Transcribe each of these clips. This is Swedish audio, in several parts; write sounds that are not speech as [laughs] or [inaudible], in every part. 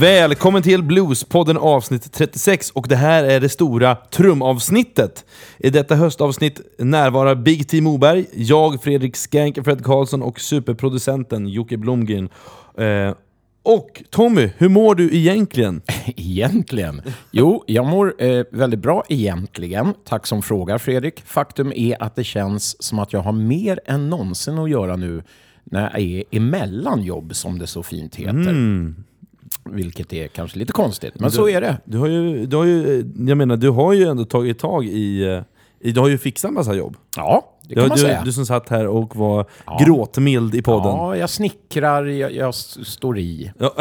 Välkommen till Bluespodden avsnitt 36 och det här är det stora trumavsnittet. I detta höstavsnitt närvarar Big T Moberg, jag Fredrik Skank, Fred Karlsson och superproducenten Jocke Blomgren. Eh, och Tommy, hur mår du egentligen? [laughs] Egentligen? Jo, jag mår eh, väldigt bra egentligen. Tack som frågar Fredrik. Faktum är att det känns som att jag har mer än någonsin att göra nu när jag är emellan jobb, som det så fint heter. Vilket är kanske lite konstigt, men så är det. Du har ju, du har ju, jag menar, du har ju ändå tagit tag i, eh, i du har ju fixat en massa jobb. Ja, det kan Du, man du, säga. du som satt här och var Ja. gråtmild i podden. Ja, jag snickrar, jag, jag står i. Ja.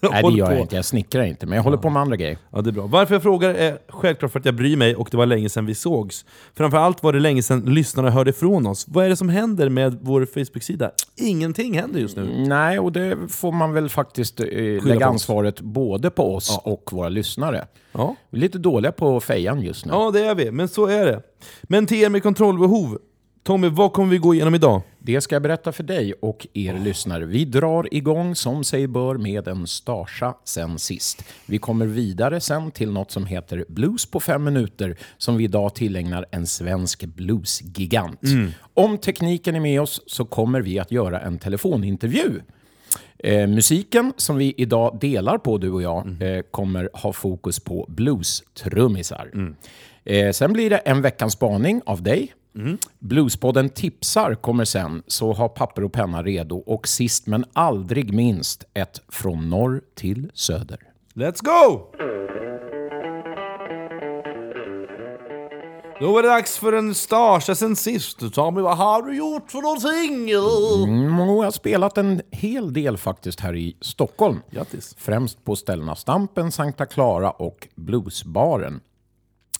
Nej, det gör på. jag inte. Jag snickrar inte, men jag håller på med andra grejer. Ja, det är bra. Varför jag frågar är självklart för att jag bryr mig och det var länge sedan vi sågs. Framförallt var det länge sedan lyssnarna hörde från oss. Vad är det som händer med vår Facebook-sida? Ingenting händer just nu. Nej, och det får man väl faktiskt eh, lägga ansvaret både på oss och våra lyssnare. Ja. Vi är lite dåliga på fejan just nu. ja, det är vi. Men så är det. Men till er med kontrollbehov. Tommy, vad kommer vi gå igenom idag? Det ska jag berätta för dig och er lyssnare. Vi drar igång som sig bör med en starsa sen sist. Vi kommer vidare sen till något som heter Blues på fem minuter som vi idag tillägnar en svensk bluesgigant. Om tekniken är med oss så kommer vi att göra en telefonintervju. Eh, musiken som vi idag delar på, du och jag, eh, kommer ha fokus på blues-trummisar. Eh, sen blir det en veckans spaning av dig. Bluespodden tipsar kommer sen, så ha papper och penna redo. Och sist men aldrig minst, ett från norr till söder. Let's go! Då var det dags för en starsa sen sist. Tommy, vad har du gjort för någonting? Mm, jag har spelat en hel del faktiskt här i Stockholm. Grattis. Främst på ställena Stampen, Sankta Clara och Bluesbaren.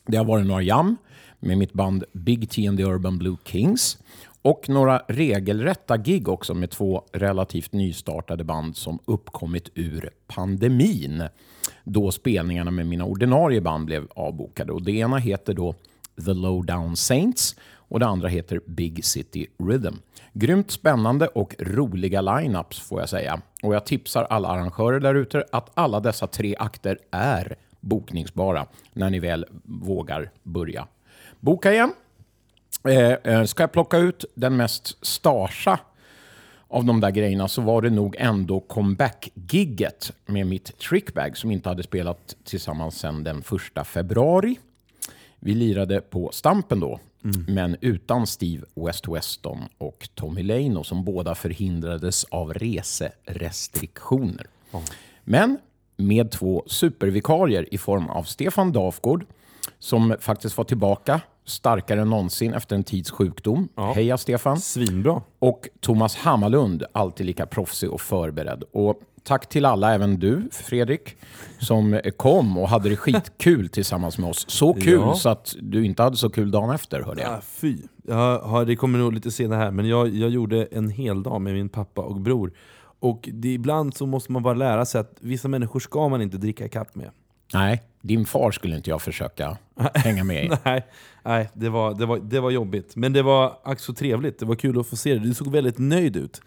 Det har varit några jam med mitt band Big T and the Urban Blue Kings. Och några regelrätta gig också med två relativt nystartade band som uppkommit ur pandemin. Då spelningarna med mina ordinarie band blev avbokade. Och det ena heter då The Lowdown Saints och det andra heter Big City Rhythm. Grymt spännande och roliga lineups får jag säga. Och jag tipsar alla arrangörer där ute att alla dessa tre akter är bokningsbara när ni väl vågar börja. Boka igen. Eh, eh, ska jag plocka ut den mest starsa av de där grejerna så var det nog ändå comeback-gigget med mitt trickbag som inte hade spelat tillsammans sedan den första februari. Vi lirade på Stampen då, men utan Steve West Weston och Tommy Leino som båda förhindrades av reserestriktioner. Men med två supervikarier i form av Stefan Dafgård som faktiskt var tillbaka starkare än någonsin efter en tids sjukdom. Heja Stefan! Svinbra. Och Thomas Hammarlund, alltid lika proffsig och förberedd. Och tack till alla, även du Fredrik, som kom och hade det skitkul [laughs] tillsammans med oss. Så kul Ja. så att du inte hade så kul dagen efter, hörde jag. Ah, fy. Har, det kommer nog lite senare här, men jag, jag gjorde en hel dag med min pappa och bror. Och det, ibland så måste man bara lära sig att vissa människor ska man inte dricka kapp med. Nej, din far skulle inte jag försöka hänga med i. [laughs] Nej, nej det, var, det, var, det var jobbigt. Men det var ack så trevligt. Det var kul att få se det. Du såg väldigt nöjd ut.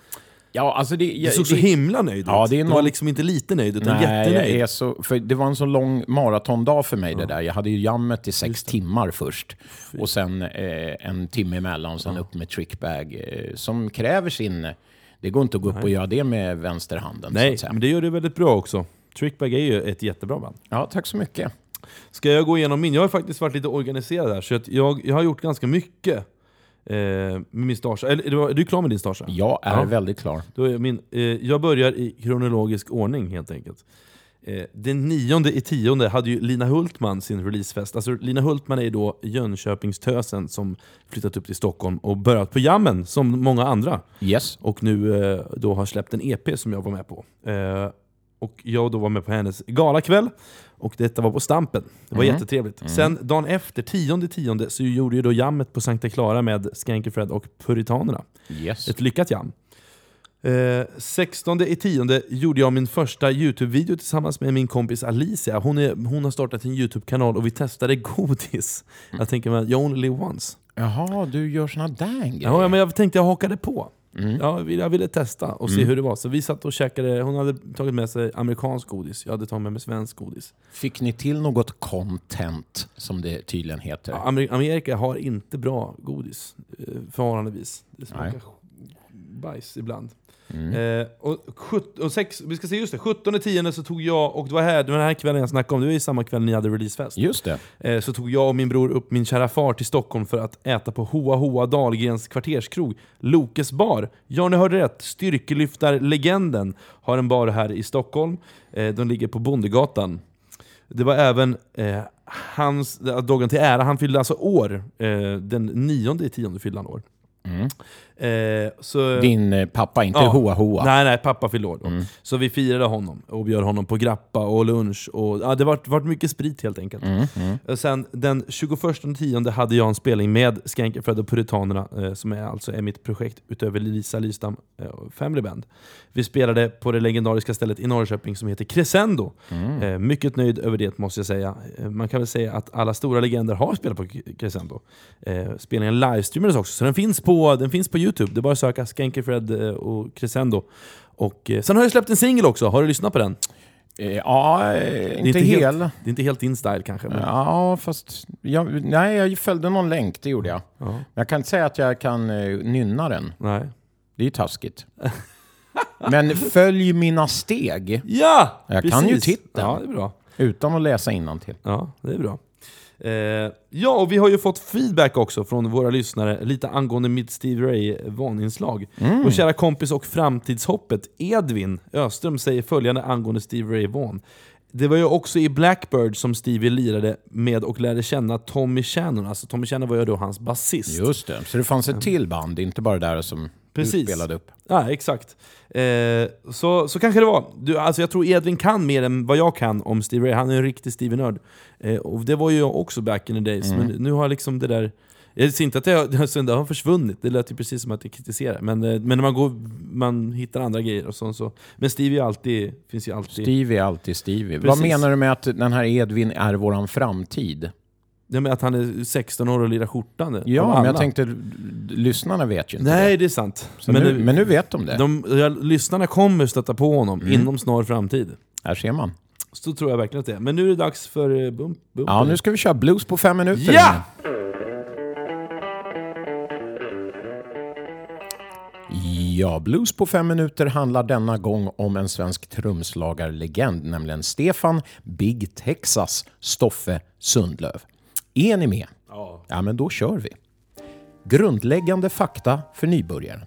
Ja, alltså det, Du jag, såg så det- himla nöjd Ja, ut. det är Du var någon- liksom inte lite nöjd, utan Nej, jag jättenöjd. är så, för det var en så lång maratondag för mig det där. Jag hade ju jammet i sex timmar först. Och sen eh, en timme emellan, sen upp med trickbag. Eh, som kräver sin... Det går inte att gå upp och göra det med vänsterhanden. så Nej, men det gör du väldigt bra också. Trickbag är ju ett jättebra band. Ja, tack så mycket. Ska jag gå igenom min? Jag har faktiskt varit lite organiserad här, så att jag, jag har gjort ganska mycket eh, med min starsa. Eller, är du- är du klar med din starsa? Jag är Ja. väldigt klar. Då är min, eh, jag börjar i kronologisk ordning helt enkelt. Eh, den nionde i tionde hade ju Lina Hultman sin releasefest. Alltså, Lina Hultman är ju då Jönköpingstösen som flyttat upp till Stockholm och börjat på jammen som många andra. Yes. Och nu eh, då har släppt en EP som jag var med på. Eh, och jag då var med på hennes galakväll, och detta var på Stampen. Det var jättetrevligt. Sen dagen efter, tionde tionde, så gjorde ju då jammet på Sankta Clara med Skanky Fred och Puritanerna. Yes. Ett lyckat jam. Eh, 16 i tionde gjorde jag min första Youtube-video tillsammans med min kompis Alicia. Hon, är, hon har startat en Youtube-kanal och vi testade [laughs] godis. Jag tänker mig, you only live once. Jaha, du gör såna där grejer. Ja, men jag tänkte jag hakade på. Ja, jag ville- testa och se hur det var. Så vi satt och käkade, hon hade tagit med sig amerikansk godis, jag hade tagit med mig svensk godis. Fick ni till något content, som det tydligen heter? Amer- Amerika har inte bra godis, eh, förhållandevis. Det smakar Nej. bajs ibland. Mm. Eh, och, sjut- och sex, vi ska se just det, 17 10 så tog jag, och det var här, den här kvällen jag snackade om, det var ju samma kväll ni hade releasefest. Just det. Eh, så tog jag och min bror upp min kära far till Stockholm för att äta på Hoa Hoa Dahlgrens kvarterskrog, Lokes bar. Ja, ni hörde rätt, styrkelyftarlegenden har en bar här i Stockholm. Eh, de ligger på Bondegatan. Det var även eh, hans, dagen till ära, han fyllde alltså år, eh, den nionde i tionde fyllde han år. Eh, så, Din eh, pappa, inte Ja. Hoa Hoa. Nej, nej, pappa fyllde år då. Så vi firade honom och bjöd honom på grappa och lunch. Och, ja, det var varit mycket sprit helt enkelt. Och sen den 21 tionde hade jag en spelning med Skankerfred och Puritanerna, eh, som är alltså är mitt projekt utöver Lisa Lystam eh, Family Band. Vi spelade på det legendariska stället i Norrköping som heter Crescendo. Eh, mycket nöjd över det måste jag säga. Eh, man kan väl säga att alla stora legender har spelat på Crescendo. Eh, spelningen livestreamades också, så den finns på, den finns på Youtube. Det är bara att söka Skankerfred eh, och Crescendo. Och, eh, sen har jag släppt en singel också, har du lyssnat på den? Eh, Ja, eh, är inte, hel. Helt, det är inte helt din style kanske. Men, Ja, fast... Jag, nej, jag följde någon länk, det gjorde jag. ja, Men jag kan inte säga att jag kan nynna den. nej. Det är ju taskigt. Men följ mina steg Ja! Jag kan ju titeln. Ja, det är bra. utan att läsa innantill. Ja, det är bra. Eh, ja, och vi har ju fått feedback också från våra lyssnare lite angående mitt Steve Ray vaninslag. Vår kära kompis och framtidshoppet Edvin Öström säger följande angående Steve Ray Vaughan. Det var ju också i Blackbird som Stevie lirade med och lärde känna Tommy Shannon. Alltså Tommy Shannon var ju då hans basist. Just det. Så det fanns ett till band, inte bara det där som Precis. du spelade upp. Ja, exakt. Eh, så, så kanske det var. Du, alltså jag tror Edvin kan mer än vad jag kan om Steve Ray. Han är en riktig Stevie-nörd. Eh, och det var ju jag också back in the days. Men nu har liksom det där... Jag ser inte att det har, alltså, det har försvunnit, det lät ju precis som att jag kritiserar. Men, eh, men när man, går, man hittar andra grejer och så. så. Men Stevie är alltid, finns ju alltid... Stevie är alltid Stevie. Vad Precis. menar du med att den här Edvin är våran framtid? Det med att han är 16 år och lirar skjortan. Ja, men alla. jag tänkte, lyssnarna vet ju inte Nej, det. det är sant. Men, nu, men nu vet de det. de, ja, lyssnarna kommer stöta på honom Mm. inom snar framtid. Här ser man. Så tror jag verkligen att det är. Men nu är det dags för eh, bump, bump. Ja, nu ska vi köra blues på fem minuter. Ja! Ja, Blues på fem minuter handlar denna gång om en svensk trumslagarlegend, nämligen Stefan Big Texas Stoffe Sundlöv. Är ni med? Ja. Ja, men då kör vi. Grundläggande fakta för nybörjaren.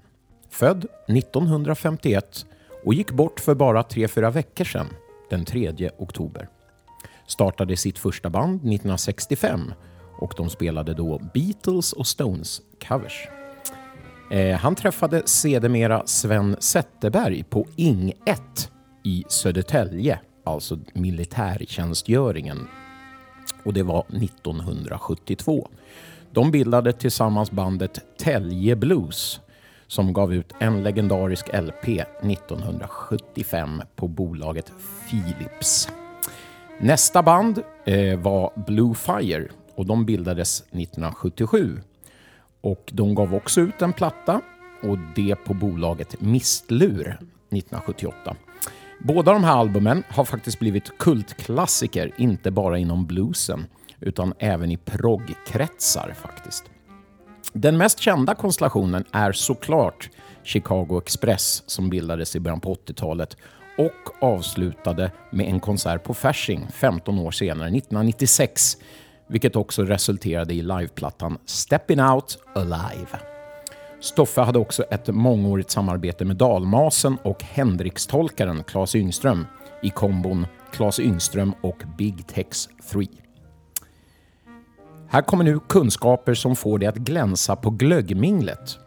Född 1951 och gick bort för bara 3-4 veckor sedan, den 3 oktober. Startade sitt första band 1965 och de spelade då Beatles och Stones covers. Eh, han träffade sedermera Sven Zetterberg på Ing 1 i Södertälje, alltså militärtjänstgöringen. Och det var 1972. De bildade tillsammans bandet Tälje Blues som gav ut en legendarisk LP 1975 på bolaget Philips. Nästa band eh, var Blue Fire och de bildades 1977 och de gav också ut en platta och det på bolaget Mistlur 1978. Båda de här albumen har faktiskt blivit kultklassiker, inte bara inom bluesen utan även i proggkretsar faktiskt. Den mest kända konstellationen är såklart Chicago Express som bildades i början på 80-talet och avslutade med en konsert på Fasching 15 år senare, 1996, vilket också resulterade i liveplattan Stepping Out Alive. Stoffe hade också ett mångårigt samarbete med Dalmasen och Hendrikstolkaren Claes Yngström i kombon Claes Yngström och Big Tex 3. Här kommer nu kunskaper som får dig att glänsa på glöggminglet.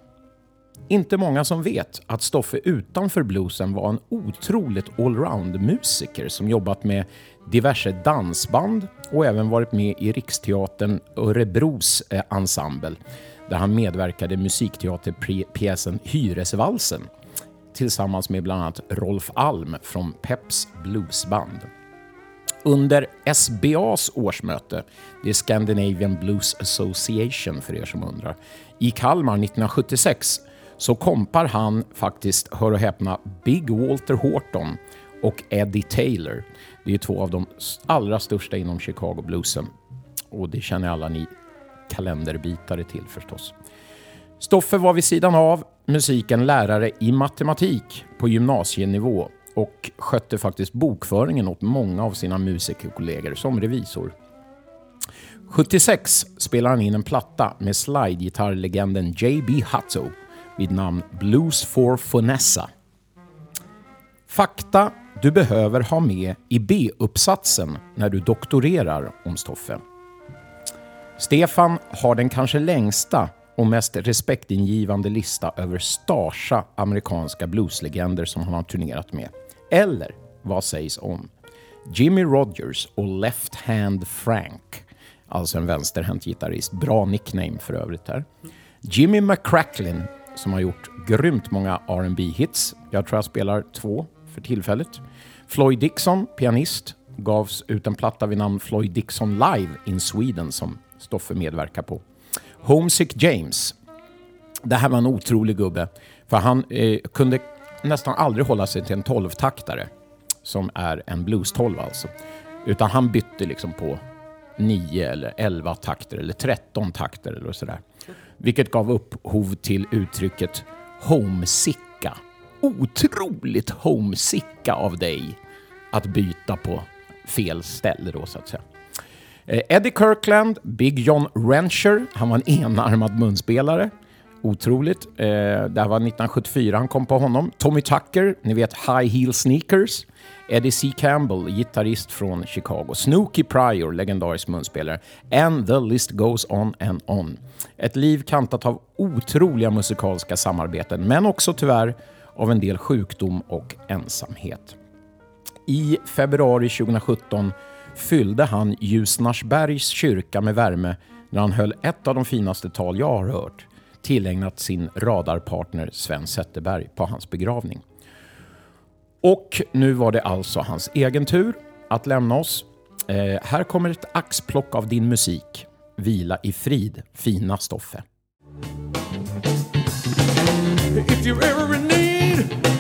Inte många som vet att Stoffe utanför bluesen var en otroligt allround-musiker som jobbat med diverse dansband och även varit med i Riksteatern Örebros eh, ensemble där han medverkade i musikteaterpjäsen Hyresvalsen tillsammans med bland annat Rolf Alm från Peps Bluesband. Under SBAs årsmöte, det är Scandinavian Blues Association för er som undrar, i Kalmar 1976 så kompar han faktiskt, hör och häpna, Big Walter Horton och Eddie Taylor. Det är två av de allra största inom Chicago bluesen. Och det känner alla ni kalenderbitare till förstås. Stoffe var vid sidan av musiken lärare i matematik på gymnasienivå och skötte faktiskt bokföringen åt många av sina musikerkollegor som revisor. 76 spelar han in en platta med slidegitarrlegenden J.B. Hutto vid namn Blues for Fonessa. Fakta du behöver ha med i B-uppsatsen när du doktorerar om Stoffe. Stefan har den kanske längsta och mest respektingivande lista över starsa amerikanska blueslegender som han har turnerat med. Eller vad sägs om Jimmy Rogers och Left Hand Frank, alltså en vänsterhänt gitarrist. Bra nickname för övrigt här. Jimmy McCracklin som har gjort grymt många R&B hits Jag tror jag spelar två för tillfället. Floyd Dixon, pianist, gavs ut en platta vid namn Floyd Dixon Live in Sweden som Stoffe medverkar på. Homesick James. Det här var en otrolig gubbe, för han eh, kunde nästan aldrig hålla sig till en tolvtaktare, som är en blues-tolv alltså. Utan han bytte liksom på nio eller elva takter eller tretton takter eller sådär. Vilket gav upphov till uttrycket homesicka. Otroligt homesicka av dig att byta på fel ställe då så att säga. Eh, Eddie Kirkland, Big John Rancher, han var en enarmad munspelare. Otroligt. Eh, det här var 1974 han kom på honom. Tommy Tucker, ni vet High Heel Sneakers. Eddie C. Campbell, gitarrist från Chicago. Snooky Pryor, legendarisk munspelare. And the list goes on and on. Ett liv kantat av otroliga musikaliska samarbeten, men också tyvärr av en del sjukdom och ensamhet. I februari 2017 fyllde han Ljusnarsbergs kyrka med värme när han höll ett av de finaste tal jag har hört, tillägnat sin radarpartner Sven Zetterberg på hans begravning. Och nu var det alltså hans egen tur att lämna oss. Eh, här kommer ett axplock av din musik. Vila i frid, fina Stoffe. If you're ever in need,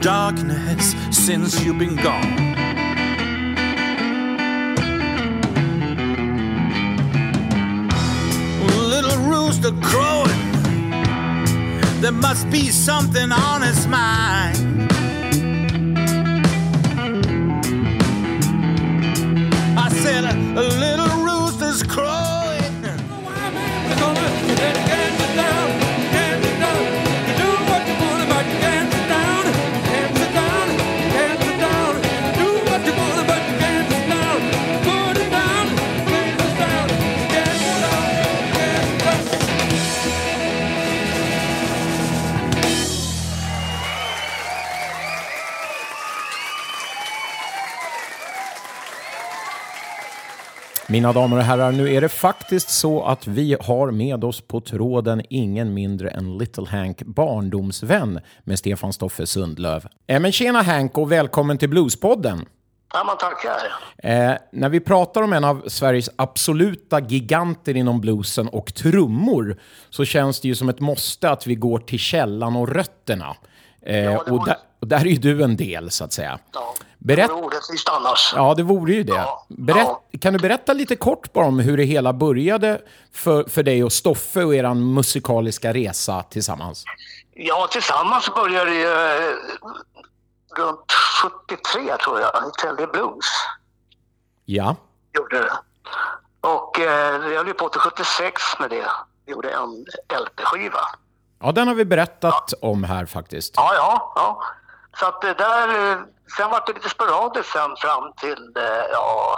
darkness since you've been gone. Little rooster crowing. There must be something on his mind. Mina damer och herrar, nu är det faktiskt så att vi har med oss på tråden ingen mindre än Little Hank, barndomsvän med Stefan Stoffe Sundlöv. Eh, men tjena Hank och välkommen till Bluespodden. Ja, man tackar. Eh, när vi pratar om en av Sveriges absoluta giganter inom bluesen och trummor så känns det ju som ett måste att vi går till källan och rötterna. Eh, Ja, det och, och där är ju du en del, så att säga. Ja. Berätt- Det vore orättvist annars. Ja, det vore ju det. Ja, Berätt, ja. Kan du berätta lite kort bara om hur det hela började för, för dig och Stoffe och er musikaliska resa tillsammans? Ja, tillsammans började det ju eh, runt 73 tror jag, i Teddy Blues. Ja. Gjorde det. Och eh, jag höll på till 76 med det. Gjorde en LP-skiva. ja, den har vi berättat om här faktiskt. Ja, ja, ja. Så att det där, sen var det lite sporadiskt sen fram till, eh, ja,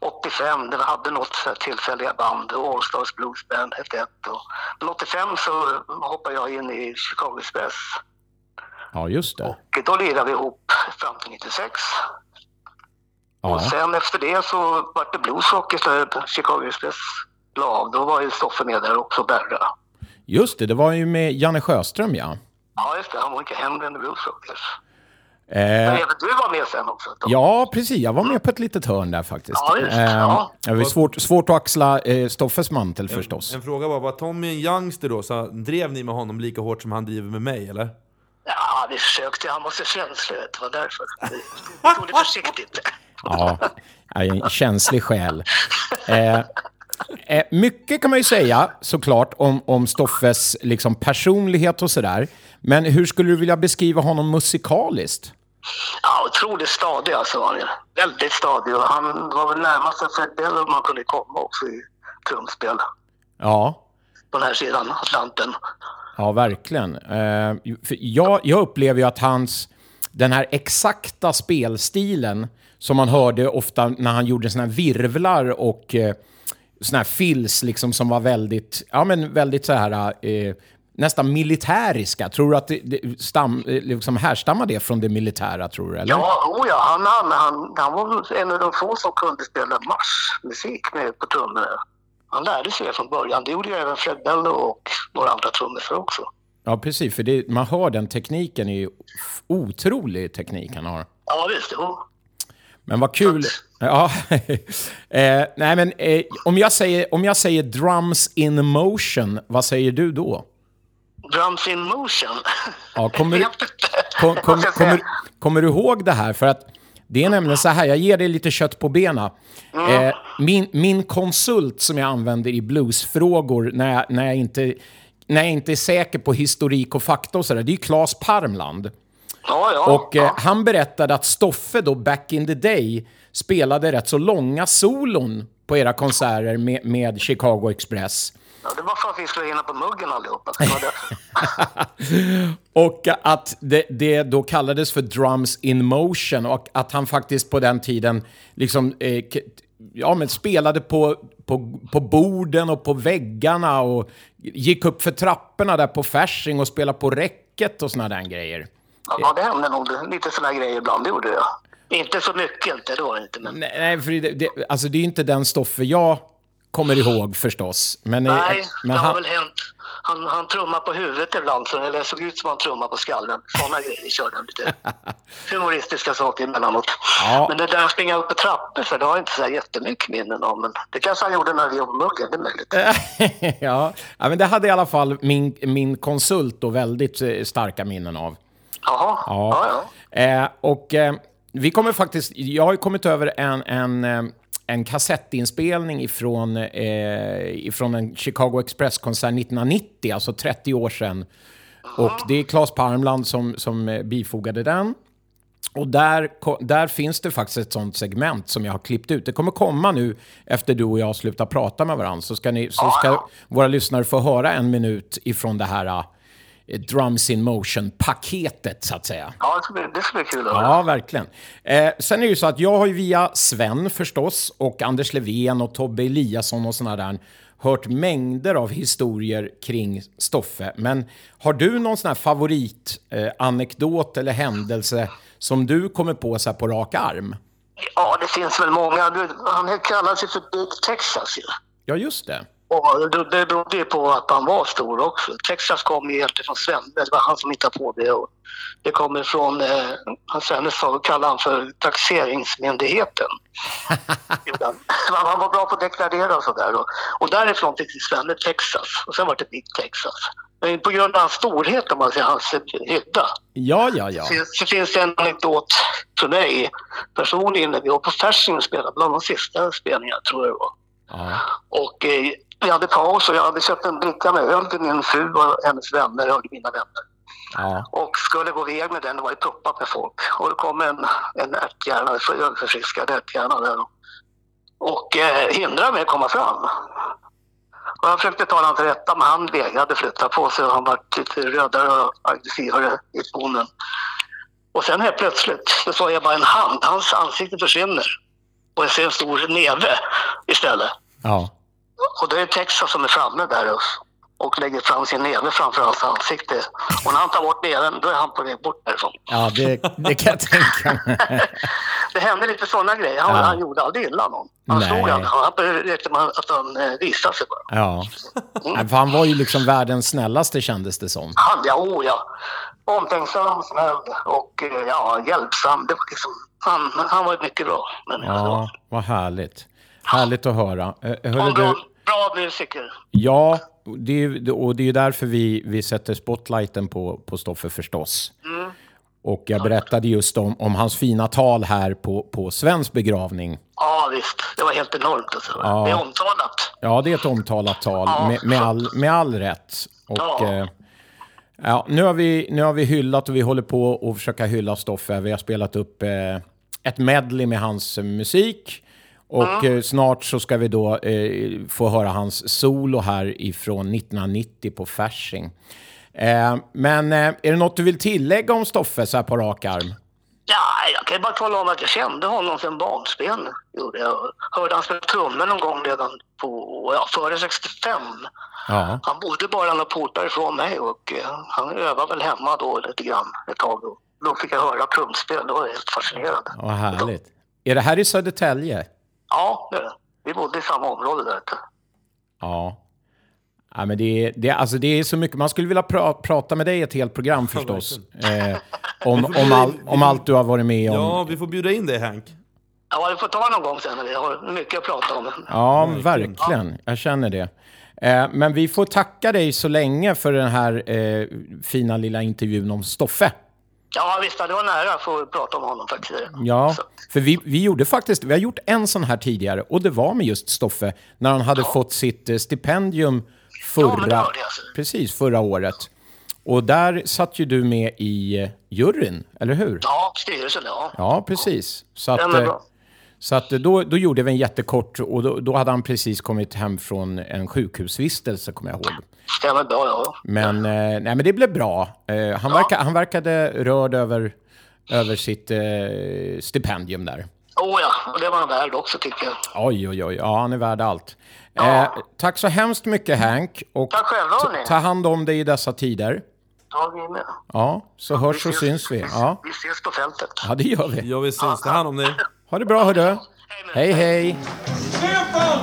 85 när vi hade något tillfälliga band, All Stars Blues Band hette ett. Och, men 85 så hoppade jag in i Chicago Express. Ja, just det. Och då lirade vi ihop fram till 96. Och Ja, sen efter det så var det Bluesrock istället. Chicago Express la av. Då var ju Stoffe med där också, Berra. just det. Det var ju med Janne Sjöström, ja. Ja, just det. Han var inte Henry and the Bluesrockers. Eh, Men även du var med sen också. Då. ja, precis. Jag var med på ett litet hörn där faktiskt. Ja, just det. Eh, Ja. Det var svårt, svårt att axla eh, Stoffes mantel förstås. En fråga var, var Tommy en youngster då? Så drev ni med honom lika hårt som han driver med mig, eller? Ja, vi försökte. Han var så känslig. Det var därför. Vi tog det [laughs] försiktigt. Ja, en känslig själ. Eh, eh, mycket kan man ju säga såklart om, om Stoffes liksom, personlighet och sådär. Men hur skulle du vilja beskriva honom musikaliskt? Ja, otroligt stadig alltså var han. Väldigt stadig. Och han var väl närmast en Fred man kunde komma också i trumspel. Ja, På den här sidan Atlanten. ja verkligen. Eh, jag, jag upplever ju att hans, den här exakta spelstilen som man hörde ofta när han gjorde här virvlar och eh, såna här fills liksom som var väldigt, ja men väldigt så här, eh, nästan militäriska. Tror du att det, det stam, eh, liksom härstammar det från det militära, tror du? Eller? Ja, oh ja han, han, han, han var en av de få som kunde spela marschmusik med på trummorna. Han lärde sig det från början. Det gjorde ju även Fred Bello och några andra trummisar också. Ja, precis. För det, man hör den tekniken, är ju otrolig teknik han har. Ja, visst. Jo. Men vad kul. Ja. [laughs] eh, nej, men eh, om, jag säger, om jag säger drums in motion, vad säger du då? Drums in motion. Ja, kommer, du- [laughs] kom, kom, kommer, kommer du ihåg det här? För att det är nämligen så här, jag ger dig lite kött på benen. Eh, min, min konsult som jag använder i bluesfrågor när jag, när jag, inte, när jag inte är säker på historik och fakta och sådär, det är ju Claes Parmland. Ja, ja. Och eh, ja. han berättade att Stoffe då, back in the day, spelade rätt så långa solon på era konserter med, med Chicago Express. ja, det var för att vi skulle hinna på muggen allihopa. [laughs] Och att det, det då kallades för drums in motion och att han faktiskt på den tiden liksom, eh, ja, men spelade på, på, på borden och på väggarna och gick upp för trapporna där på Fasching och spelade på räcket och såna där grejer. Ja, det hände nog lite sådana grejer ibland, det gjorde jag. Inte så mycket, inte då inte. Men... Nej, för det, det, alltså det är inte den Stoffe jag kommer ihåg förstås. Men, eh, Nej, men det har han, väl hänt. Han, han trummar på huvudet ibland, så det såg ut som han trummar på skallen. Sådana grejer körde han lite [laughs] humoristiska saker emellanåt. Ja. Men det där att springa upp i trappor, för det har jag inte så jättemycket minnen av. Men det kanske han gjorde när vi jobbade muggen, det är möjligt. [laughs] ja, ja, men det hade i alla fall min, min konsult då väldigt eh, starka minnen av. Jaha, ja, ja. Eh, och eh, vi kommer faktiskt, jag har ju kommit över en, en, eh, en kassettinspelning ifrån, eh, ifrån en Chicago Express-konsert 1990, alltså 30 år sedan. Och det är Claes Parmland som, som eh, bifogade den. Och där, där finns det faktiskt ett sånt segment som jag har klippt ut. Det kommer komma nu efter du och jag slutar prata med varandra. Så ska, ni, så ska våra lyssnare få höra en minut ifrån det här eh, Drums in Motion-paketet, så att säga. ja det, ska bli, det ska bli kul höra. Ja, verkligen. Eh, sen är det ju så att jag har ju via Sven förstås och Anders Levén och Tobbe Eliasson och såna där hört mängder av historier kring Stoffe. Men har du någon sån här favoritanekdot eh, eller händelse som du kommer på så här på rak arm? Ja, det finns väl många. Du, Han kallar sig för Big Texas ju. Ja, just det. Och det, det berodde ju på att han var stor också. Texas kom ju helt ifrån Svenne. Det var han som hittade på det. Och det kommer från, eh, hans sa, kallade han för taxeringsmyndigheten. [laughs] Han var bra på att deklarera och sådär. Och, och därifrån fick Svenne Texas. Och sen var det Big Texas. Men på grund av hans storhet, om man säger, hans hydda. Ja, ja, ja. Så, så finns det en anekdot för mig personligen när vi var på Fasching och spelade, bland de sista spelningarna tror jag det var. ja. Och eh, vi hade paus och jag hade köpt en bricka med öl till min fru och hennes vänner och mina vänner. ja. Och skulle gå iväg med den, det var ju proppat med folk. Och det kom en, en ärthjärna, ölförfriskad ärthjärna där. Och eh, hindrade mig att komma fram. Och jag försökte tala honom till rätta, men han vägrade flytta på sig och han var lite rödare och aggressivare i tonen. Och sen helt plötsligt så såg jag bara en hand, hans ansikte försvinner. Och jag ser en stor neve istället. ja. Och det är Texas som är framme där och, och lägger fram sin neve framför hans ansikte. Och när han tar bort neven, då är han på väg bort därifrån. ja det, det kan jag tänka mig. [laughs] Det hände lite sådana grejer. Han, Ja. han gjorde aldrig illa någon. Han Nej. slog aldrig. Han räckte med att han eh, visade sig bara. Ja. Nej, för han var ju liksom världens snällaste kändes det som. Han, ja, oh, ja. Omtänksam, snäll och eh, ja, hjälpsam. Det var liksom, han, han var mycket bra. Men, Ja, vad härligt. Härligt att höra. Eh, Hörru du, bra musiker. ja, det är, och det är ju därför vi, vi sätter spotlighten på, på Stoffe förstås. Och jag berättade just om, om hans fina tal här på, på Svens begravning. Ja, visst. Det var helt enormt. Alltså. Ja. Det är omtalat. Ja, det är ett omtalat tal Ja. med, med, all, med all rätt. Och, Ja. eh, ja, nu, har vi, nu har vi hyllat och vi håller på att försöka hylla Stoffe. Vi har spelat upp eh, ett medley med hans musik. Och eh, snart så ska vi då eh, få höra hans solo här ifrån 1990 på Fasching. Eh, men eh, är det något du vill tillägga om Stoffe så här på rak arm? Ja, jag kan ju bara tala om att jag kände honom sedan barnsben. Jag. Hörde han spela trummor någon gång redan på, ja, före 65. Ja, Han bodde bara några portar ifrån mig och eh, han övade väl hemma då lite grann ett tag. Då, då fick jag höra trumspel, det var helt fascinerande. vad härligt. Är det här i Södertälje? Ja, det är det. vi bodde i samma område där. ute. Ja. Ja, men det, är, det, är- alltså det är så mycket. Man skulle vilja pra, prata med dig ett helt program förstås. Eh, om, om, all, om allt du har varit med om. Ja, vi får bjuda in dig Hank. Ja, vi får ta någon gång sen vi har mycket att prata om. Ja, verkligen. Jag känner det. Eh, men vi får tacka dig så länge för den här eh, fina lilla intervjun om Stoffe. Ja, visst, det var nära att få prata om honom faktiskt. Ja, Så, för vi, vi gjorde faktiskt, vi har gjort en sån här tidigare och det var med just Stoffe när han hade fått sitt eh, stipendium förra, Ja, alltså. precis, förra året. Och där satt ju du med i eh, juryn, eller hur? ja, styrelsen, ja. Ja, precis. Så att, eh, så att då, då gjorde vi en jättekort och då, då hade han precis kommit hem från en sjukhusvistelse, kommer jag ihåg. Stämmer bra, ja. Men, eh, nej, men det blev bra. Eh, han, verka, han verkade rörd över, över sitt eh, stipendium där. Oh ja, och det var han värd också tycker jag. Oj, oj, oj. Ja, han är värd allt. Eh, tack så hemskt mycket Hank. Och Tack själva, hörni. ta hand om dig i dessa tider. Ja, vi med. Ja, så hörs och syns vi. Ja, Vi ses på fältet. ja det gör vi. Jag vill syns. Ta hand om dig. Ha det bra, hördu. Hej, hej. Stor.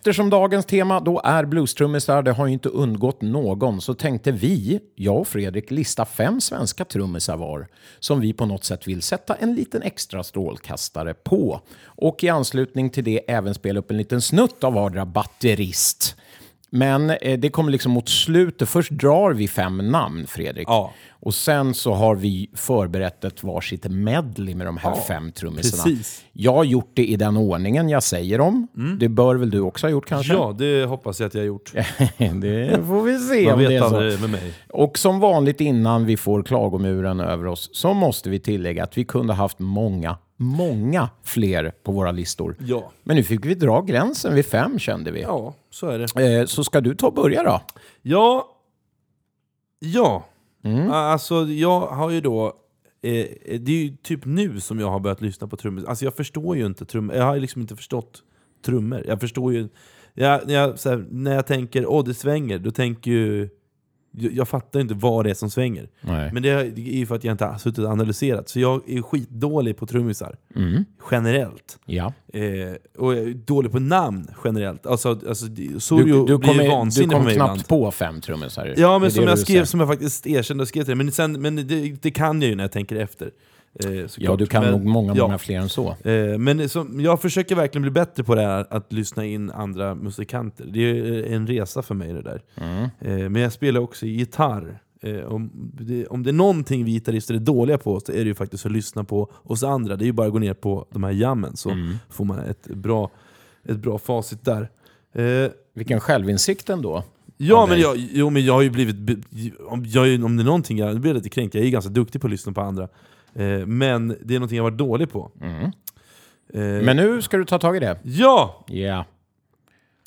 Eftersom dagens tema då är bluestrummisar, det har ju inte undgått någon, så tänkte vi, jag och Fredrik, lista fem svenska trummisar var som vi på något sätt vill sätta en liten extra strålkastare på. Och i anslutning till det även spela upp en liten snutt av vardera batterist. Men eh, det kommer liksom mot slutet. Först drar vi fem namn, Fredrik. Ja. Och sen så har vi förberett ett varsitt medley med de här fem trummisarna. precis. Jag har gjort det i den ordningen jag säger dem. Det bör väl du också ha gjort kanske? Ja, det hoppas jag att jag har gjort. [laughs] det får vi se Man om det är så. med mig. Och som vanligt innan vi får klagomuren över oss så måste vi tillägga att vi kunde haft många, många fler på våra listor. Ja. Men nu fick vi dra gränsen vid fem kände vi. Ja, så är det. Eh, så ska du ta och börja då? Ja. Ja. Mm. Alltså, jag har ju då... Eh, det är ju typ nu som jag har börjat lyssna på trummor. Alltså jag förstår ju inte trummor. Jag har liksom inte förstått trummor. Jag förstår ju... Jag, när, jag, här, när jag tänker åh det svänger, då tänker ju... Jag, jag fattar inte vad det är som svänger. Nej. Men det är ju för att jag inte har suttit och analyserat. Så jag är skitdålig på trummisar. Mm. Generellt. Ja. Eh, och jag är dålig på namn generellt. Alltså, alltså, det- Du, Sorio du blir ju kom, du vansinnig på kom mig knappt ibland. på fem trummisar. Ja, men som du jag skrev, som jag faktiskt erkände och skrev till dig. Men, sen, men det, det kan jag ju när jag tänker efter. Eh, Ja, du kan men, nog många, ja. många fler än så. Eh, men som, jag försöker verkligen bli bättre på det här att lyssna in andra musikanter. Det är en resa för mig det där. Mm. Eh, men jag spelar också gitarr. Eh, om, det, om det är någonting vi gitarrister är dåliga på så är det ju faktiskt att lyssna på oss andra. Det är ju bara att gå ner på de här jammen så Mm. får man ett bra, ett bra facit där. Eh, Vilken självinsikt ändå. Ja, men jag, jo, men jag har ju blivit... Om, jag, om det är någonting jag blir lite kränkt, jag är ganska duktig på att lyssna på andra. Eh, men det är någonting jag varit dålig på. Eh, Men nu ska du ta tag i det. Ja! Ja.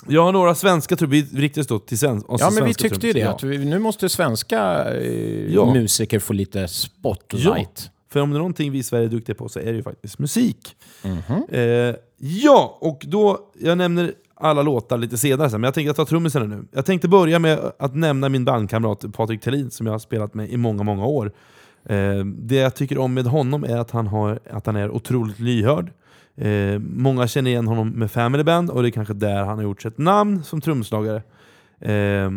Jag har några svenska trummor, vi riktigt då till sen, alltså Ja, men vi svenska tyckte ju det. trummisar, Att vi, nu måste svenska eh, Ja. musiker få lite spotlight. För om det är någonting vi i Sverige är duktiga på så är det ju faktiskt musik. Mhm. Eh, ja, och då, jag nämner alla låtar lite senare sen, men jag tänkte ta trummisarna nu. Jag tänkte börja med att nämna min bandkamrat Patrik Thelin som jag har spelat med i många, många år. Eh, det jag tycker om med honom är att han, har, att han är otroligt lyhörd. Eh, många känner igen honom med Family Band och det är kanske där han har gjort sitt namn som trumslagare. Eh,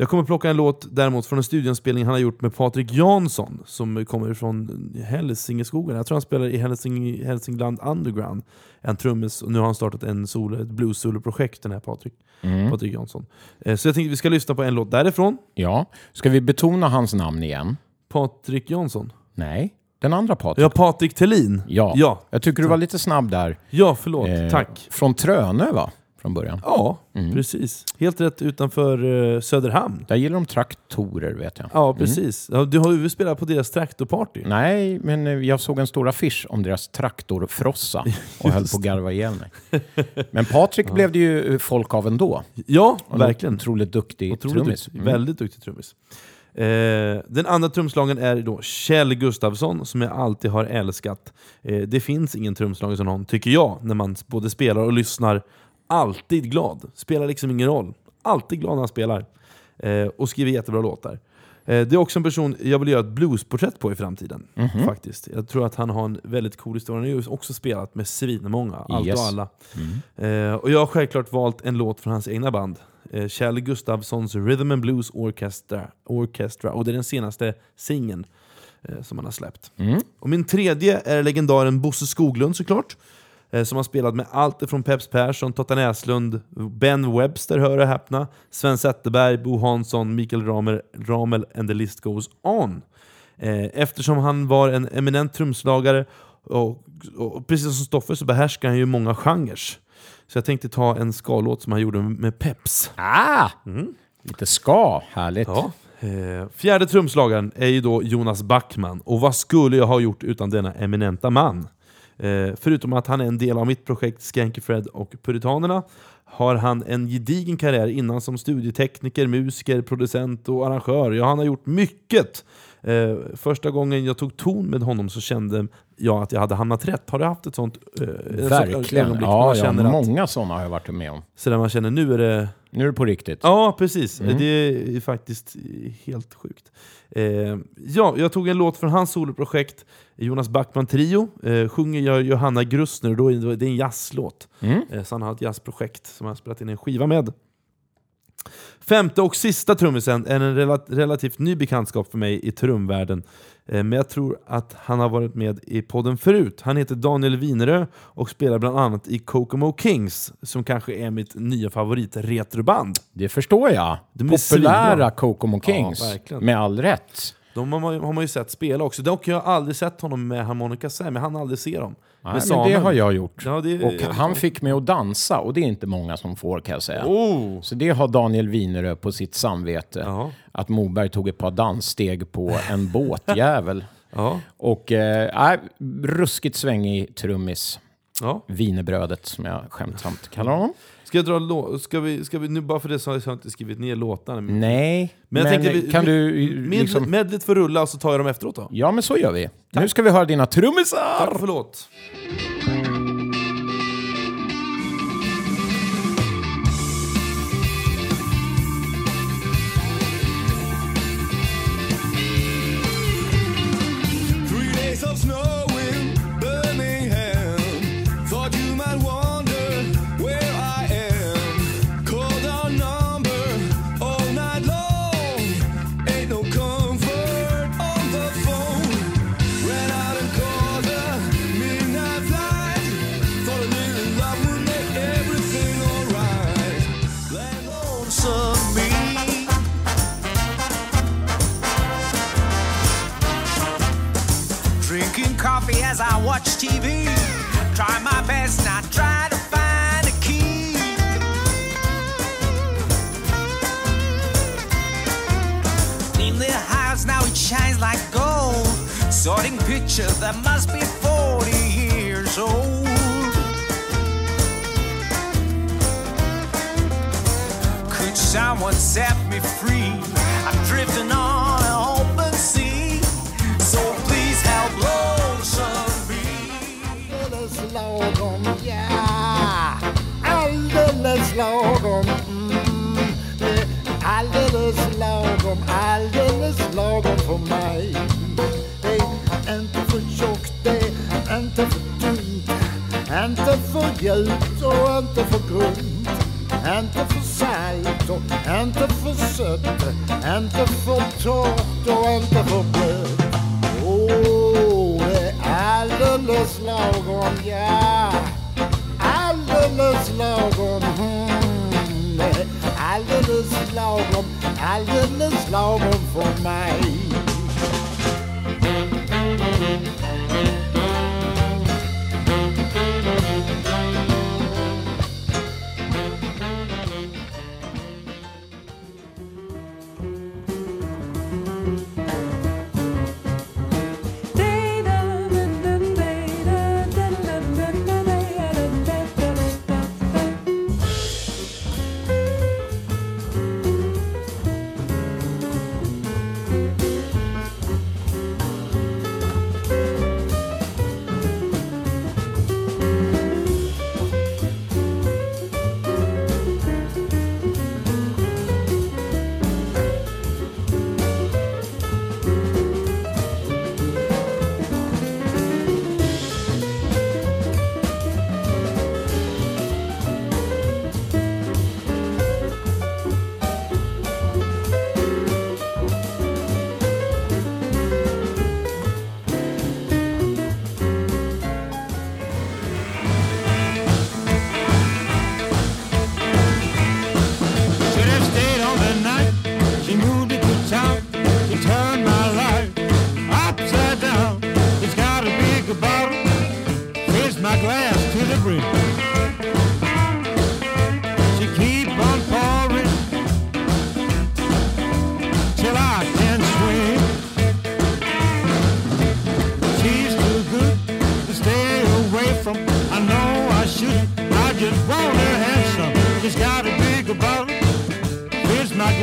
jag kommer plocka en låt däremot från en studioinspelning han har gjort med Patrik Jansson som kommer från Hälsingeskogen. Jag tror han spelar i Hälsing, Hälsingland Underground. En trummis och nu har han startat en solo, ett blues-solo-projekt den här Patrik, Mm. Patrik Jansson. Eh, Så jag tänkte vi ska lyssna på en låt därifrån. Ja. Ska vi betona hans namn igen? Patrik Jansson. Nej. Den andra Patrik. Ja, Patrik Thelin. Ja. Ja, Jag tycker du var lite snabb där. ja förlåt. Eh, Tack. Från Trönö va? Från början. Ja, Mm. precis. Helt rätt utanför eh, Söderhamn. Där gillar de traktorer vet jag. Ja, precis. Ja, du har ju spelat på deras traktorparty. Nej, men eh, jag såg en stor affisch om deras traktorfrossa [laughs] och höll på att garva ihjäl mig. [laughs] Men Patrik blev det ju eh, folk av ändå. Ja, verkligen. Otroligt duktig Otroligt trummis. duktig. Mm. Väldigt duktig trummis. Eh, den andra trumslagen är då Kjell Gustafsson, som jag alltid har älskat. Eh, det finns ingen trumslagare som någon, tycker jag, när man både spelar och lyssnar. Alltid glad. Spelar liksom ingen roll. Alltid glad när han spelar. Eh, och skriver jättebra låtar. Eh, Det är också en person jag vill göra ett bluesporträtt på i framtiden. faktiskt. Jag tror att han har en väldigt cool historia. Han har också spelat med svinmånga, allt Yes. och alla. Eh, och jag har självklart valt en låt från hans egna band. Eh, Kjell Gustafssons Rhythm and Blues Orchestra. Orchestra. Och det är den senaste singeln eh, som han har släppt. Och min tredje är legendaren Bosse Skoglund såklart. Eh, som har spelat med allt ifrån Peps Persson, Totta Näslund, Ben Webster, hör och häpna, Sven Zetterberg, Bo Hansson, Mikael Ramel, Ramel and the list goes on. Eh, eftersom han var en eminent trumslagare och, och precis som Stoffe så behärskar han ju många genrer. Så jag tänkte ta en skalåt som han gjorde med Peps. Ah! Lite ska, härligt. Ja. Eh, fjärde trumslagaren är ju då Jonas Backman, och vad skulle jag ha gjort utan denna eminenta man? Eh, förutom att han är en del av mitt projekt Skanky Fred och Puritanerna har han en gedigen karriär innan som studietekniker, musiker, producent och arrangör. Ja, han har gjort mycket! Eh, första gången jag tog ton med honom så kände jag att jag hade hamnat rätt. Har du haft ett sånt eh, sånt Verkligen. när Ja, ja, känner att, många sådana har jag varit med om. så där man känner nu är det Nu är det på riktigt. Ja, precis. Det är faktiskt helt sjukt. Eh, ja, jag tog en låt från hans soloprojekt, Jonas Backman Trio. Eh, sjunger jag Johanna Grussner, då är det en jazzlåt. Eh, så han har ett jazzprojekt som han spelat in en skiva med. Femte och sista trummisen är en rela- relativt ny bekantskap för mig i trumvärlden. Eh, Men jag tror att han har varit med i podden förut. Han heter Daniel Winerö och spelar bland annat i Kokomo Kings, som kanske är mitt nya favorit-retroband. Det förstår jag. De är Populära. Kokomo Kings. Ja, med all rätt. De har man, ju- har man ju sett spela också. Dock har jag aldrig sett honom med harmonika men han aldrig se dem. Nej, men Samuel. det har jag gjort. Ja, det- och han fick mig att dansa och det är inte många som får kan jag säga. Oh. Så det har Daniel Winerö på sitt samvete. Ja. Att Moberg tog ett par danssteg på en [laughs] båtjävel. Ja. Och eh, ruskigt svängig trummis. Ja. Vinerbrödet som jag skämtsamt kallar honom. Ska jag dra lå- ska vi, ska vi, nu bara för det så har jag inte skrivit ner låtarna. Men, Nej, men, jag tänkte vi- kan vi- du med, liksom... Medlet får rulla och så tar jag dem efteråt då. Ja, men så gör vi. Nu ska vi höra dina trummisar! Tack, förlåt. TV. Try my best, not try to find a key. In the house now it shines like gold. Sorting pictures that must be 40 years old. Could someone set me free? I'm drifting on för och inte för grunt. Inte för salt och inte för sött. Inte för torrt och inte för blött. Åh, det är alldeles lagom, ja. Alldeles lagom. Mm, det är alldeles lagom, alldeles lagom för mig.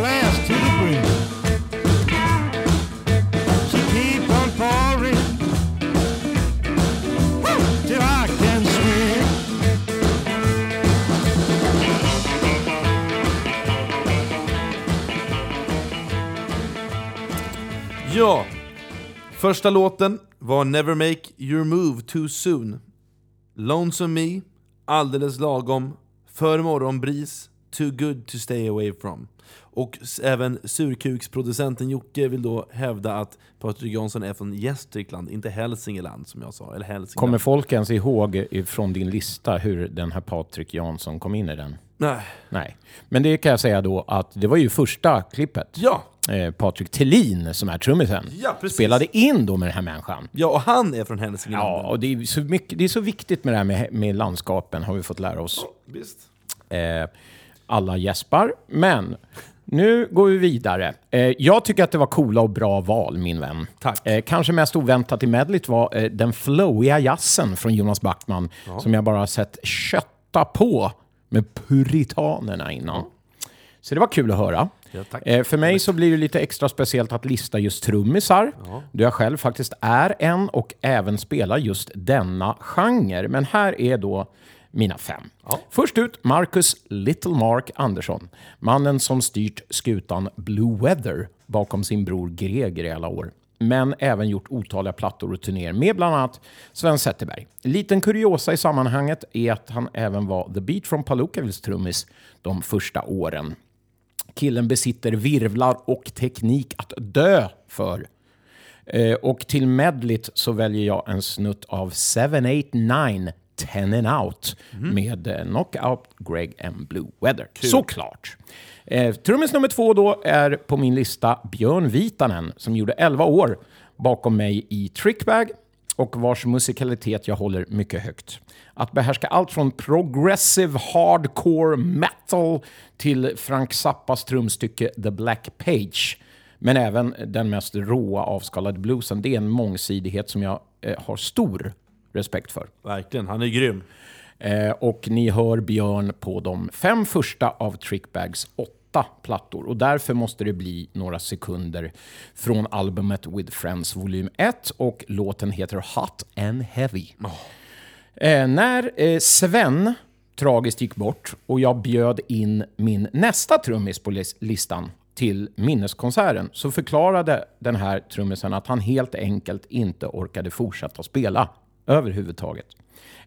Glass to the brim. She keep on pouring till I can swim. Ja, första låten var Never Make Your Move Too Soon. Lonesome Me, Alldeles Lagom, För Morgonbris, Too Good To Stay Away From. Och även surkuksproducenten Jocke vill då hävda att Patrik Jansson är från Gästrikland, inte Hälsingeland som jag sa. Eller Hälsingland. Kommer folk ens ihåg från din lista hur den här Patrik Jansson kom in i den? Nej. Nej. Men det kan jag säga då att det var ju första klippet. Ja, Eh, Patrik Tellin, som är trummisen, Ja, spelade in då med den här människan. ja, och han är från Hälsingland. Ja, och det är, så mycket, det är så viktigt med det här med, med landskapen, har vi fått lära oss. Visst. Eh, alla gäspar. Men nu går vi vidare. Eh, jag tycker att det var coola och bra val, min vän. Tack. Eh, kanske mest oväntat i medlet var eh, den flowiga jazzen från Jonas Backman, som jag bara har sett kötta på med puritanerna innan. Så det var kul att höra. Ja. Eh, för mig så blir det lite extra speciellt att lista just trummisar. Då jag själv faktiskt är en och även spelar just denna genre. Men här är då mina fem. Först ut Marcus Little Mark Andersson. Mannen som styrt skutan Blue Weather bakom sin bror Greger i alla år. Men även gjort otaliga plattor och turnéer med bland annat Sven Zetterberg. Liten kuriosa i sammanhanget är att han även var The Beat from Palookavils trummis de första åren. Killen besitter virvlar och teknik att dö för. Eh, och till medlit så väljer jag en snutt av 789 10 and out med eh, Knockout Greg and Blue Weather. Såklart! Eh, trummis nummer två då är på min lista Björn Vitanen som gjorde 11 år bakom mig i Trickbag och vars musikalitet jag håller mycket högt. Att behärska allt från progressive hardcore metal till Frank Zappas trumstycke The Black Page. Men även den mest råa avskalade bluesen. Det är en mångsidighet som jag eh, har stor respekt för. Verkligen, han är grym. Eh, och ni hör Björn på de fem första av Trickbags åtta plattor. Och därför måste det bli några sekunder från albumet With Friends volym 1 och låten heter Hot and Heavy. Eh, när eh, Sven tragiskt gick bort och jag bjöd in min nästa trummis på lis- listan till minneskonserten så förklarade den här trummisen att han helt enkelt inte orkade fortsätta spela överhuvudtaget.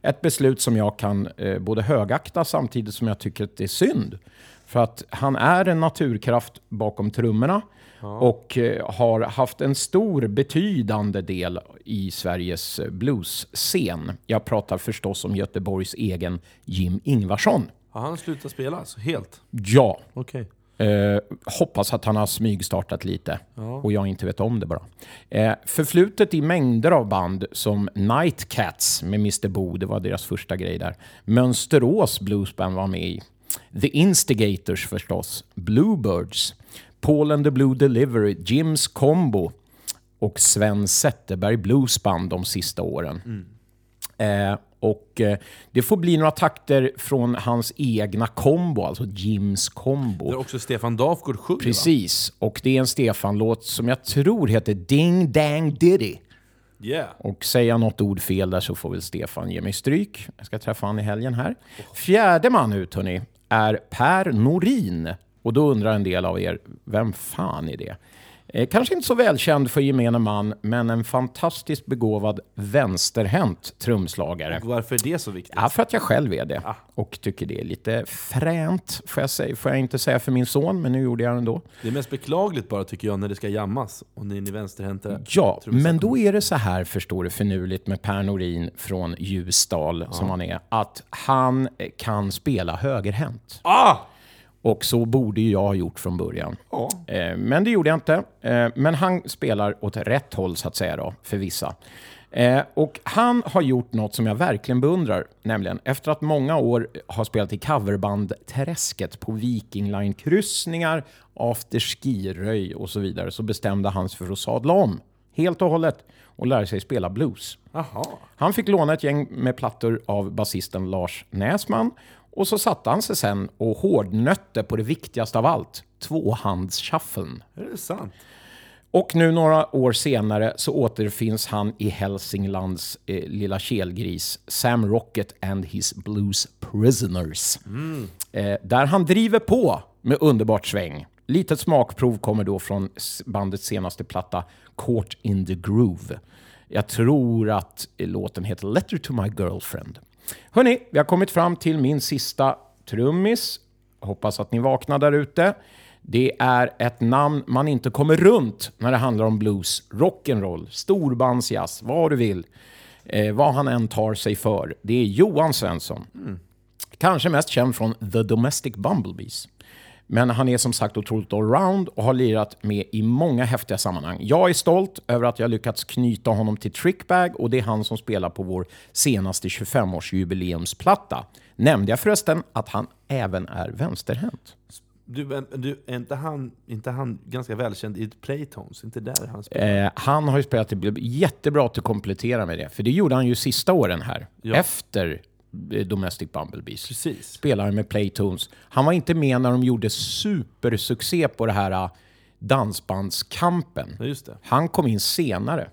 Ett beslut som jag kan eh, både högakta samtidigt som jag tycker att det är synd. För att han är en naturkraft bakom trummorna och eh, har haft en stor betydande del i Sveriges eh, bluesscen. Jag pratar förstås om Göteborgs egen Jim Ingvarsson. Har han slutat spela alltså, helt? Ja, Okej. Eh, hoppas att han har smygstartat lite och jag inte vet om det bara. Eh, förflutet i mängder av band som Night Cats med Mr Bo, det var deras första grej där. Mönsterås Bluesband var med i. The Instigators förstås. Bluebirds. Paul and the Blue Delivery. Jims Combo. Och Sven Zetterberg Bluesband de sista åren. Eh, och eh, det får bli några takter från hans egna kombo, alltså Jims kombo. Där också Stefan Dafgård sjunger va? Precis, och det är en Stefan-låt som jag tror heter Ding Dang Diddy. Yeah. Och säger jag något ord fel där så får väl Stefan ge mig stryk. Jag ska träffa han i helgen här. Fjärde man ut, hörni, är Per Norin. Och då undrar en del av er, vem fan är det? Eh, kanske inte så välkänd för gemene man, men en fantastiskt begåvad vänsterhänt trumslagare. Varför är det så viktigt? Ja, för att jag själv är det. Och tycker det är lite fränt, får jag, säga, får jag inte säga för min son, men nu gjorde jag det ändå. Det är mest beklagligt bara tycker jag när det ska jammas och ni, ni vänsterhänta Ja, men då är det så här, förstår du, finurligt med Per Norin från Ljusdal, som han är, att han kan spela högerhänt. Ah! Och så borde ju jag ha gjort från början. Eh, Men det gjorde jag inte. Eh, Men han spelar åt rätt håll, så att säga, då, för vissa. Eh, och han har gjort något som jag verkligen beundrar, nämligen efter att många år ha spelat i coverband Träsket på Viking Line-kryssningar, after ski-röj och så vidare, så bestämde han sig för att sadla om helt och hållet och lära sig spela blues. Jaha. Han fick låna ett gäng med plattor av basisten Lars Näsman och så satte han sig sen och hårdnötte på det viktigaste av allt, tvåhandsshufflen. Är det sant? Och nu några år senare så återfinns han i Hälsinglands eh, lilla kelgris Sam Rocket and his Blues Prisoners. Eh, där han driver på med underbart sväng. Litet smakprov kommer då från bandets senaste platta Caught in the Groove. Jag tror att eh, låten heter Letter to my girlfriend. Hörni, vi har kommit fram till min sista trummis. Hoppas att ni vaknar där ute. Det är ett namn man inte kommer runt när det handlar om blues, rock'n'roll, storbandsjazz, vad du vill. Eh, vad han än tar sig för. Det är Johan Svensson. Kanske mest känd från The Domestic Bumblebees. Men han är som sagt otroligt allround och har lirat med i många häftiga sammanhang. Jag är stolt över att jag lyckats knyta honom till Trickbag och det är han som spelar på vår senaste 25-årsjubileumsplatta. Nämnde jag förresten att han även är vänsterhänt? Du, du, är inte han, inte han ganska välkänd i Playtones? Inte där han spelar? Eh, han har ju spelat, jättebra att du kompletterar med det, för det gjorde han ju sista åren här, Ja. efter Domestic Bumblebees. Precis. Spelare med Playtones. Han var inte med när de gjorde supersuccé på det här eh, dansbandskampen. Ja, just det. Han kom in senare.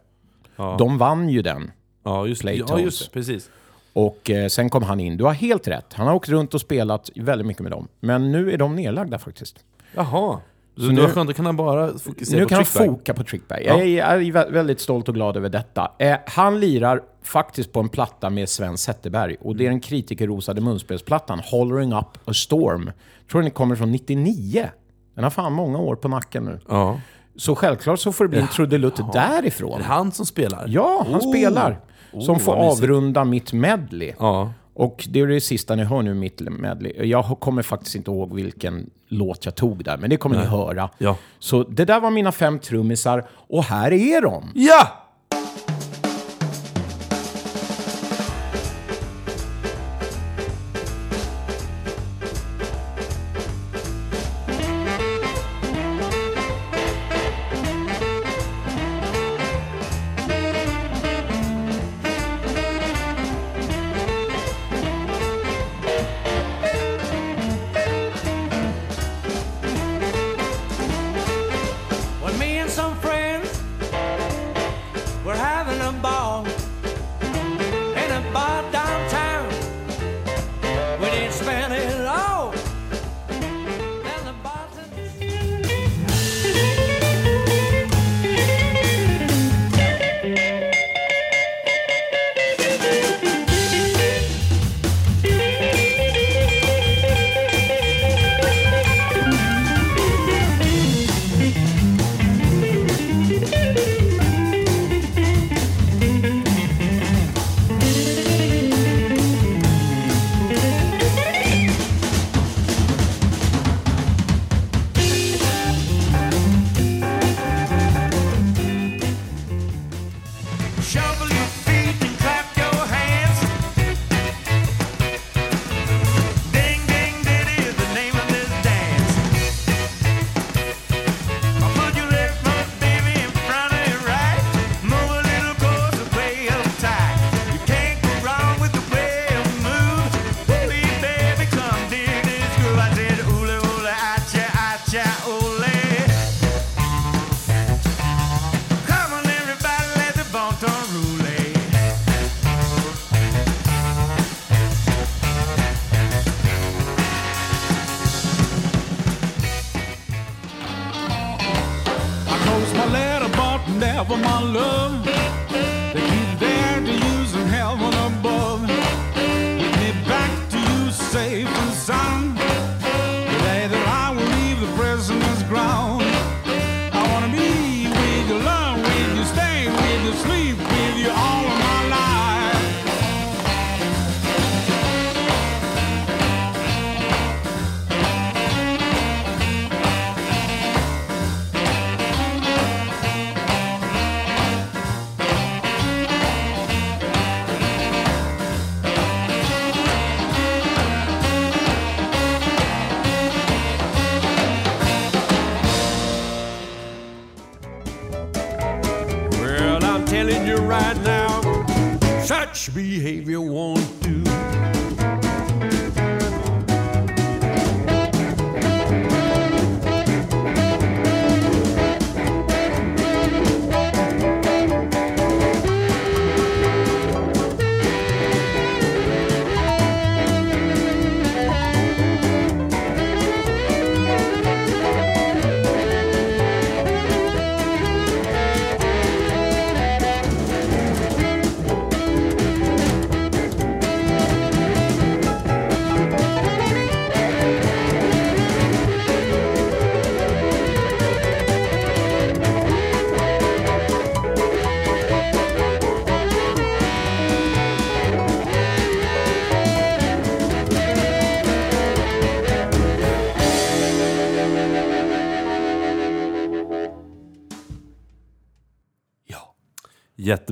Ja. De vann ju den. Ja, just, ja, Playtones. just. Precis. Och eh, sen kom han in. Du har helt rätt. Han har åkt runt och spelat väldigt mycket med dem. Men nu är de nedlagda faktiskt. Jaha. Så, nu, nu- skönt, då kan han bara fokusera Nu på kan han foka på Trickbag. Jag är, jag är vä- väldigt stolt och glad över detta. Eh, han lirar faktiskt på en platta med Sven Zetterberg. Och det är den kritikerrosade munspelsplattan Hollering Up a Storm. tror den kommer från 99. Den har fan många år på nacken nu. Ja. Så självklart så får det bli en trudelutt Är därifrån. det han som spelar? Ja, han Oh. spelar. Som Oh, får avrunda mitt medley. Ja. Och det är det sista ni hör nu, mitt medley. Jag kommer faktiskt inte ihåg vilken låt jag tog där, men det kommer ni höra. Ja. Så det där var mina fem trummisar, och här är de! Ja!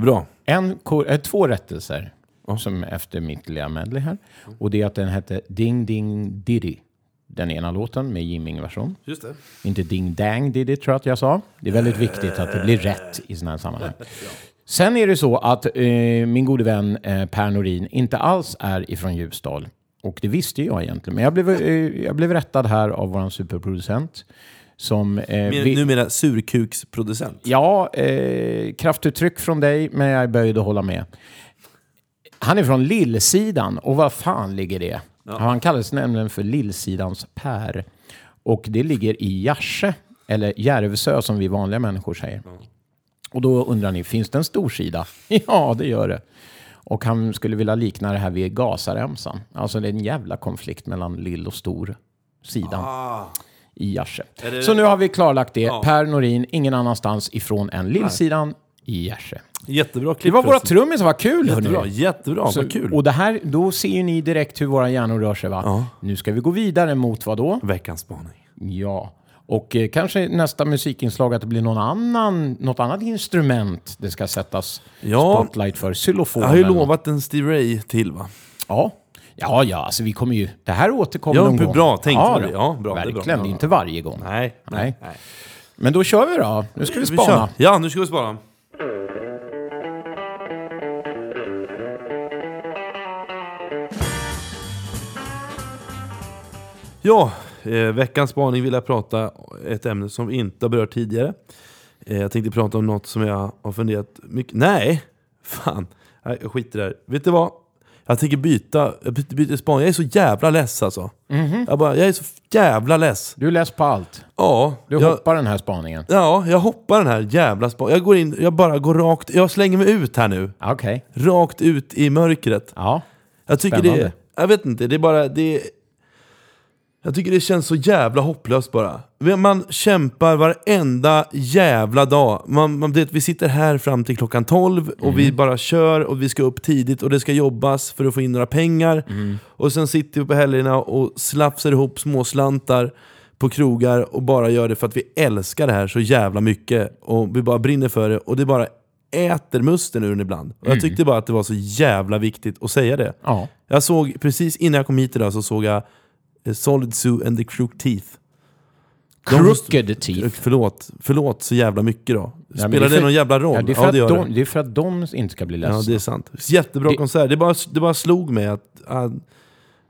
Jättebra. En, eh, två rättelser som efter mitt lilla medley här. Och det är att den hette Ding Ding Diddy. Den ena låten med Jim Ingvarsson. Just det. Inte Ding Dang Diddy tror jag att jag sa. Det är väldigt viktigt att det blir rätt i sådana här sammanhang. Sen är det så att eh, min gode vän eh, Per Norin inte alls är ifrån Ljusdal. Och det visste jag egentligen. Men jag blev, eh, jag blev rättad här av vår superproducent. Som, eh, Men vi- Numera surkuksproducent. Ja, eh, kraftuttryck från dig, men jag är böjd att hålla med. Han är från Lillsidan, och vad fan ligger det? Han kallas nämligen för Lillsidans Per. Och det ligger i Järse, eller Järvsö som vi vanliga människor säger. Och då undrar ni, finns det en storsida? [laughs] ja, det gör det. Och han skulle vilja likna det här vid Gazaremsan. Alltså det är en jävla konflikt mellan lill och stor sidan i Järse. Så nu har vi klarlagt det. Per Norin, ingen annanstans ifrån än lillsidan i Järse. Jättebra klipp. Det var våra trummisar, vad kul Jättebra, hörni. jättebra. Så- vad kul. Och det här, då ser ju ni direkt hur våra hjärnor rör sig va? Ja. Nu ska vi gå vidare mot vad då? Veckans spaning. Ja. Och eh, kanske nästa musikinslag att det blir någon annan, något annat instrument det ska sättas Ja. spotlight för. Xylofon. Jag har ju lovat en Steve Ray till va? Ja. Ja, ja, alltså vi kommer ju... Det här återkommer Ja, någon bra, gång. bra, tänkte ja, på det. Ja, bra, det är Verkligen, bra. det är inte varje gång. Nej. Nej. Men då kör vi då. Nu ska vi Vi spana. kör. Ja, nu ska vi spara. Ja, eh, veckans spaning vill jag prata ett ämne som vi inte har berört tidigare. Eh, jag tänkte prata om något som jag har funderat mycket... Nej! Fan, Nej, jag skiter här. Vet du vad? Jag tänker byta, byter spaning. Jag är så jävla less alltså. jag, bara, jag är så jävla less. Du läs på allt. Ja, Du jag, hoppar den här spaningen. Ja, jag hoppar den här jävla spa. Jag går in, jag bara går rakt, jag slänger mig ut här nu. Okej. Rakt ut i mörkret. Ja. Jag tycker Spännande. det, jag vet inte, det är bara, det jag tycker det känns så jävla hopplöst bara. Man kämpar varenda jävla dag. Man, man, det, vi sitter här fram till klockan 12 och vi bara kör och vi ska upp tidigt och det ska jobbas för att få in några pengar. Och sen sitter vi på helgerna och slafsar ihop småslantar på krogar och bara gör det för att vi älskar det här så jävla mycket. Och vi bara brinner för det och det bara äter musten ur den ibland. Och jag tyckte bara att det var så jävla viktigt att säga det. Ja. Jag såg, precis innan jag kom hit idag så såg jag Solid Zoo and the Crooked Teeth. De- Crooked Teeth. Förlåt, förlåt så jävla mycket då. Spelar det är det, för- någon jävla roll? Ja, det, är för det att de, det. det är för att de inte ska bli ledsna. Ja, det är sant. Jättebra Det- konsert. Det bara, det bara slog mig att, att,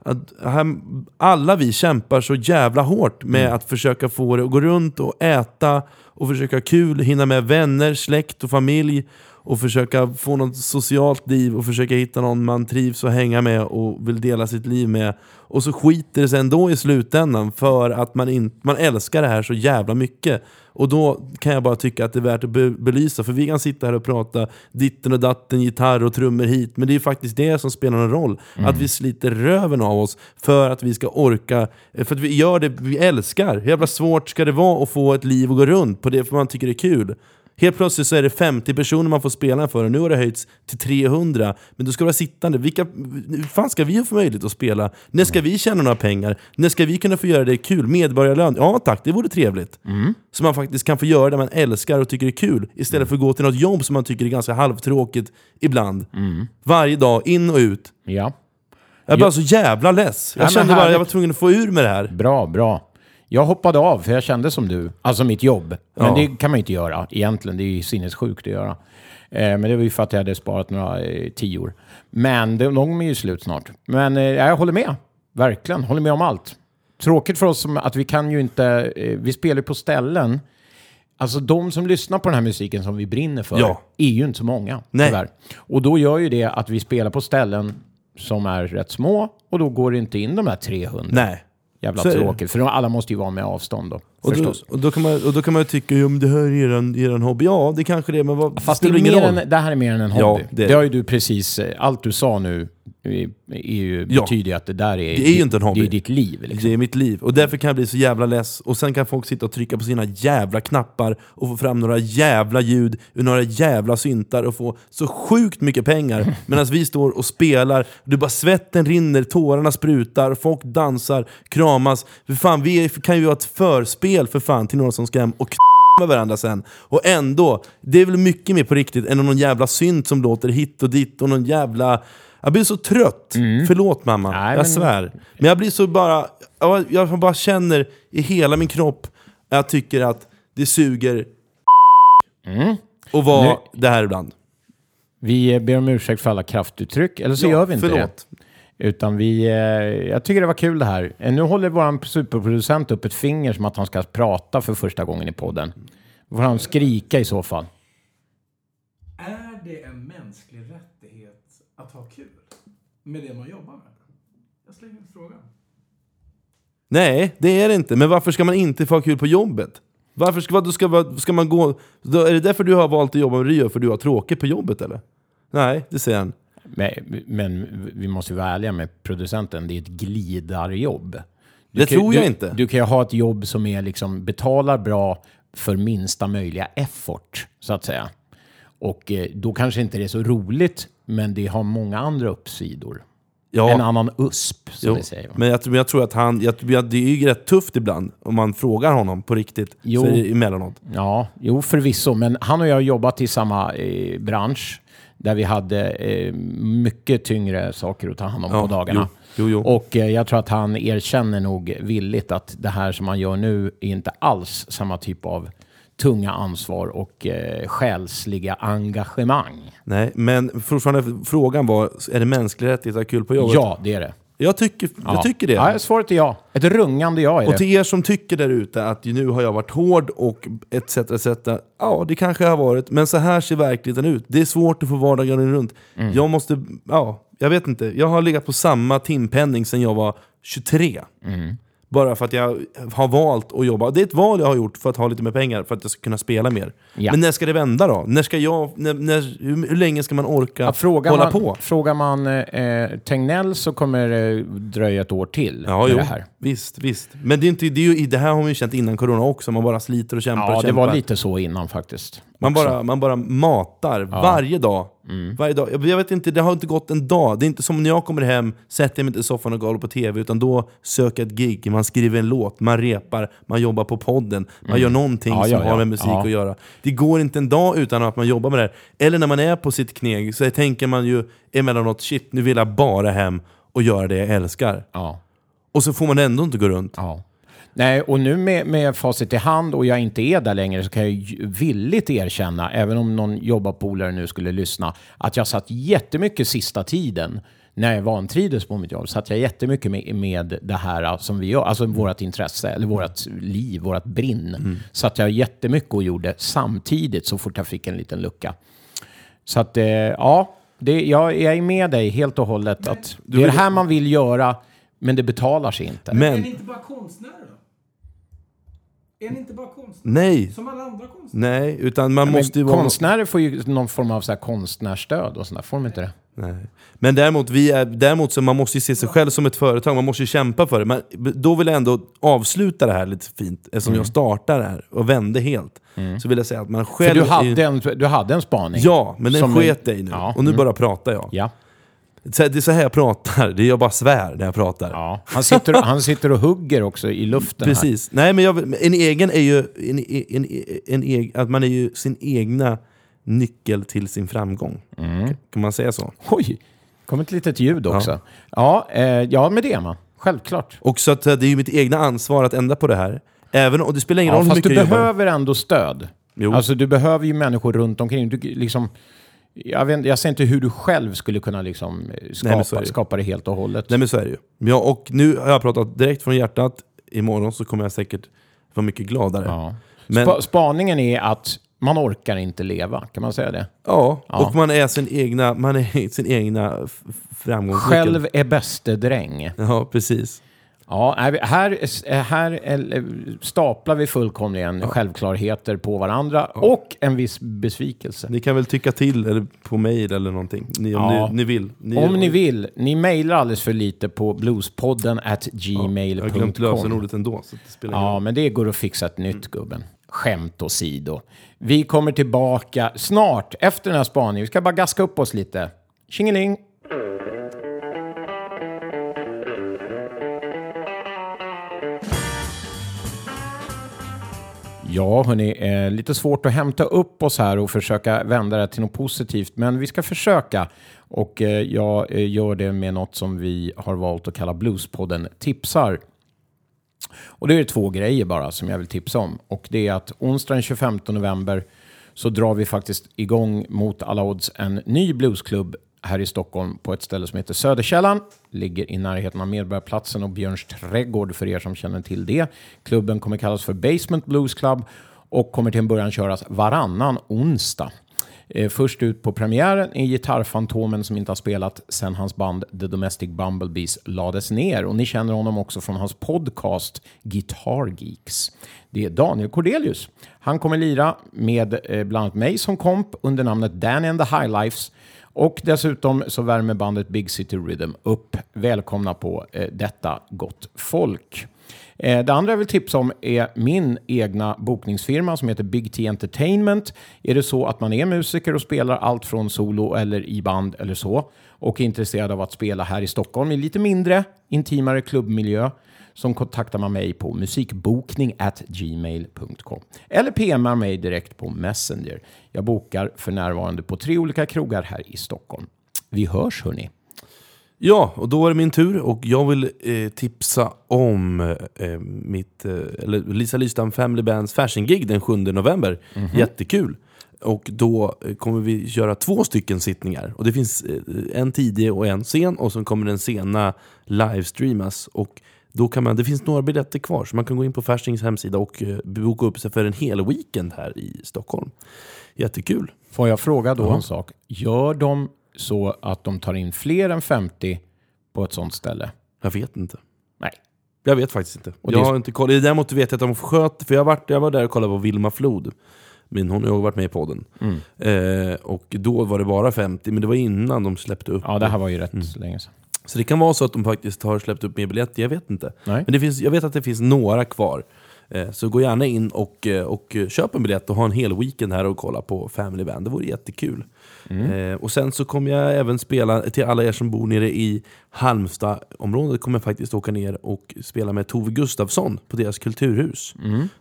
att här, alla vi kämpar så jävla hårt med Mm. att försöka få det att gå runt och äta och försöka ha kul, hinna med vänner, släkt och familj och försöka få något socialt liv och försöka hitta någon man trivs och hänga med och vill dela sitt liv med. Och så skiter det sig ändå i slutändan för att man, in, man älskar det här så jävla mycket. Och då kan jag bara tycka att det är värt att be belysa, för vi kan sitta här och prata ditten och datten, gitarr och trummor hit, men det är faktiskt det som spelar någon roll. Att vi sliter röven av oss för att vi ska orka, för att vi gör det vi älskar. Hur jävla svårt ska det vara att få ett liv att gå runt på det för man tycker det är kul? Helt plötsligt så är det 50 personer man får spela för och nu har det höjts till 300. Men då ska du vara sittande. Vilka, hur fan ska vi få möjlighet att spela? När ska vi tjäna några pengar? När ska vi kunna få göra det kul? Medborgarlön? Ja tack, det vore trevligt. Så man faktiskt kan få göra det man älskar och tycker är kul. Istället för att gå till något jobb som man tycker är ganska halvtråkigt ibland. Varje dag, in och ut. Ja. Jag är bara så jävla less. Jag Ja, kände bara att jag var tvungen att få ur med det här. Bra, bra. Jag hoppade av för jag kände som du. Alltså mitt jobb. Men Ja. det kan man ju inte göra egentligen. Det är ju sinnessjukt att göra. Eh, men det var ju för att jag hade sparat några eh, tior. Men de, är ju slut snart. Men eh, jag håller med. Verkligen. Håller med om allt. Tråkigt för oss som, att vi kan ju inte... Vi spelar ju på ställen. Alltså de som lyssnar på den här musiken som vi brinner för Ja. är ju inte så många. Nej. Tyvärr. Och då gör ju det att vi spelar på ställen som är rätt små och då går det inte in de här 300. Nej. Jävla Så tråkigt. För de, alla måste ju vara med avstånd då. Och då, och, då kan man, och då kan man ju tycka, ja men det här är eran, eran hobby. Ja, det kanske det är, men vad, Fast det, är mer än, det här är mer än en Ja, hobby. det är det, det. har ju du precis... eh, Allt du sa nu ju, Ja. betyder ju att det där är... Det är ju inte en hobby. Det är ditt liv. Liksom. Det är mitt liv. Och därför kan jag bli så jävla less. Och sen kan folk sitta och trycka på sina jävla knappar och få fram några jävla ljud ur några jävla syntar och få så sjukt mycket pengar. [laughs] Medan vi står och spelar, du bara svetten rinner, tårarna sprutar, folk dansar, kramas. För fan, vi kan ju vara ett förspel för fan till några som ska hem och med varandra sen. Och ändå, det är väl mycket mer på riktigt än någon jävla synt som låter hit och dit och någon jävla... Jag blir så trött. Förlåt mamma, Nej, jag men- svär. Men jag blir så bara... jag- Jag bara känner i hela min kropp att jag tycker att det suger och vara Nu- det här ibland. Vi ber om ursäkt för alla kraftuttryck, eller så Ja, gör vi inte förlåt. det. Utan vi... Eh, jag tycker det var kul det här. Eh, Nu håller vår superproducent upp ett finger som att han ska prata för första gången i podden. Då får han skrika i så fall. Är det en mänsklig rättighet att ha kul med det man jobbar med? Jag slänger ut frågan. Nej, det är det inte. Men varför ska man inte få ha kul på jobbet? Varför ska, vad, ska, vad, ska man gå... Då, är det därför du har valt att jobba med det du gör? För du har tråkigt på jobbet eller? Nej, det säger han. Men, men vi måste ju vara ärliga med producenten. Det är ett glidarjobb. Du Det kan- tror jag du, inte. Du kan ju ha ett jobb som är liksom, betalar bra för minsta möjliga effort, så att säga. Och eh, då kanske inte det är så roligt, men det har många andra uppsidor. Ja. En annan USP, som Jo, vi säger. men jag, men jag tror att han, jag, det är ju rätt tufft ibland om man frågar honom på riktigt. Jo. Så emellanåt. Ja, jo förvisso. Men han och jag har jobbat i samma eh, bransch där vi hade eh, mycket tyngre saker att ta hand om Ja, på dagarna. jo, jo. Och eh, jag tror att han erkänner nog villigt att det här som han gör nu är inte alls samma typ av tunga ansvar och eh, själsliga engagemang. Nej, men fortfarande frågan var, är det mänsklig rättighet att ha kul på jobbet? Ja, det är det. Jag tycker, jag Ja. tycker det. Ja, svaret är ja. Ett rungande ja är Och det. till er som tycker där ute att nu har jag varit hård och etc. etc. Ja, det kanske jag har varit. Men så här ser verkligheten ut. Det är svårt att få vardagen runt. Mm. Jag måste, ja, jag vet inte. Jag har legat på samma timpenning sedan jag var 23. Mm. Bara för att jag har valt att jobba. Det är ett val jag har gjort för att ha lite mer pengar, för att jag ska kunna spela mer. Ja. Men när ska det vända då? När ska jag, när, när, hur, hur länge ska man orka Ja, frågar, hålla man, på? frågar man eh, Tegnell så kommer det dröja ett år till Ja, jo. det här. Visst, visst. Men det, är inte, det, är ju, det här har man ju känt innan corona också. Man bara sliter och kämpar Ja, och det kämpar. var lite så innan faktiskt. Man bara, man bara matar varje dag. Mm. Varje dag. Jag, jag vet inte, det har inte gått en dag. Det är inte som när jag kommer hem, sätter jag mig inte i soffan och kollar på TV, utan då söker jag ett gig, man skriver en låt, man repar, man jobbar på podden, man gör någonting Mm. Ja, som ja, ja. har med musik Ja. att göra. Det går inte en dag utan att man jobbar med det här. Eller när man är på sitt kneg så tänker man ju emellanåt, shit nu vill jag bara hem och göra det jag älskar. Ja. Och så får man ändå inte gå runt. Nej, och nu med, med facit i hand och jag inte är där längre så kan jag ju villigt erkänna, även om någon jobbarpolare nu skulle lyssna, att jag satt jättemycket sista tiden när jag vantrivdes på mitt jobb, satt jag jättemycket med, med det här som vi gör, alltså vårt intresse, eller vårt liv, vårt brinn. Satt jag jättemycket och gjorde samtidigt så fort jag fick en liten lucka. Så att, eh, ja, det, jag, jag är med dig helt och hållet. Att det är det här man vill göra, men det betalar sig inte. Men ni inte bara konstnärer då? Är ni inte bara konstnärer? nej, Som alla andra konstnärer? nej, utan man Men måste ju vara... konstnärer får ju någon form av så här konstnärsstöd och sådär, får de inte det? Nej. Men däremot, vi är, däremot så man måste ju se sig själv som ett företag, man måste ju kämpa för det. Men då vill jag ändå avsluta det här lite fint, eftersom Mm. jag startar det här och vände helt. Så vill jag säga att man själv... För du hade, en, du hade en spaning. Ja, men den sket i nu. Ja, Och nu mm. bara pratar jag. Ja. Här- Det är så här jag pratar, det är jag bara svär när jag pratar. ja. Han, sitter, han sitter och hugger också i luften här. Precis. Nej, men jag, en egen är ju... En, en, en, en, att man är ju sin egna nyckel till sin framgång. Mm. Kan man säga så? Oj, kom ett litet ljud också. Ja, eh, ja men det man. Självklart. Och så att eh, det är ju mitt egna ansvar att ändra på det här. Även och det spelar ingen Ja, roll hur mycket du jag jobbar. behöver ändå stöd. Jo. Alltså du behöver ju människor runt omkring. Du, liksom, Jag, vet, jag ser inte hur du själv skulle kunna liksom skapa, är det. skapa det helt och hållet. Nej men så är det ju. Ja, och nu har jag pratat direkt från hjärtat. Imorgon så kommer jag säkert vara mycket gladare. Ja. Men- Spa, spaningen är att man orkar inte leva, kan man säga det? Ja, Ja. och man är sin egna, man är sin egna framgångsnyckel. Själv är bäste dräng. Ja, precis. Ja, här, här eh, staplar vi fullkomligen självklarheter på varandra och en viss besvikelse. Ni kan väl tycka till eller på mail eller någonting. Ni, om Ja. ni, ni vill. Ni, Om ni vill, ni mejlar alldeles för lite på bluespodden at Jag har glömt gmail.com. lösenordet ändå. Så det spelar Ja, men det går att fixa ett nytt, gubben. Skämt åsido. Vi kommer tillbaka snart efter den här spaningen. Vi ska bara gaska upp oss lite. Tjingeling! Ja, hörni, eh, lite svårt att hämta upp oss här och försöka vända det till något positivt, men vi ska försöka. Och eh, jag eh, gör det med något som vi har valt att kalla Bluespodden tipsar. Och det är två grejer bara som jag vill tipsa om. Och det är att onsdag den 25 november så drar vi faktiskt igång mot alla odds en ny bluesklubb här i Stockholm på ett ställe som heter Söderkällan. Ligger i närheten av Medborgarplatsen och Björns trädgård för er som känner till det. Klubben kommer kallas för Basement Blues Club och kommer till en början köras varannan onsdag. Eh, Först ut på premiären är gitarrfantomen som inte har spelat sedan hans band The Domestic Bumblebees lades ner. Och ni känner honom också från hans podcast Guitar Geeks. Det är Daniel Cordelius. Han kommer lira med eh, bland annat mig som komp under namnet Danny and the Highlifes. Och dessutom så värmer bandet Big City Rhythm upp. Välkomna på eh, detta gott folk. Eh, Det andra jag vill tipsa om är min egna bokningsfirma som heter Big T Entertainment. Är det så att man är musiker och spelar allt från solo eller i band eller så och är intresserad av att spela här i Stockholm i lite mindre, intimare klubbmiljö som kontaktar man mig på musikbokning at gmail.com eller PMar mig direkt på Messenger. Jag bokar för närvarande på tre olika krogar här i Stockholm. Vi hörs hörni. Ja, och då är det min tur och jag vill eh, tipsa om eh, mitt, eh, eller Lisa Lystam Family Bands fashion-gig den 7 november. Jättekul! Och då eh, kommer vi göra två stycken sittningar. Och det finns eh, en tidig och en sen och så kommer den sena livestreamas. Och då kan man, det finns några biljetter kvar så man kan gå in på Fashings hemsida och eh, boka upp sig för en hel weekend här i Stockholm. Jättekul! Får jag fråga då Ja. en sak? Gör de så att de tar in fler än 50 på ett sånt ställe? Jag vet inte. Nej. Jag vet faktiskt inte. Och jag det- har inte kollat. Däremot vet jag att de sköt, för jag, varit, jag var där och kollade på Vilma Flod. Min, hon har ju varit med i podden. Mm. Eh, och då var det bara 50, men det var innan de släppte upp. Ja, det här var ju rätt Mm. länge sedan. Så det kan vara så att de faktiskt har släppt upp mer biljetter, jag vet inte. Nej. Men det finns, jag vet att det finns några kvar. Eh, så gå gärna in och, eh, och köp en biljett och ha en hel weekend här och kolla på Family Band. Det vore jättekul. Eh, och sen så kommer jag även spela, till alla er som bor nere i Halmstad-området, kommer jag faktiskt åka ner och spela med Tove Gustafsson på deras kulturhus.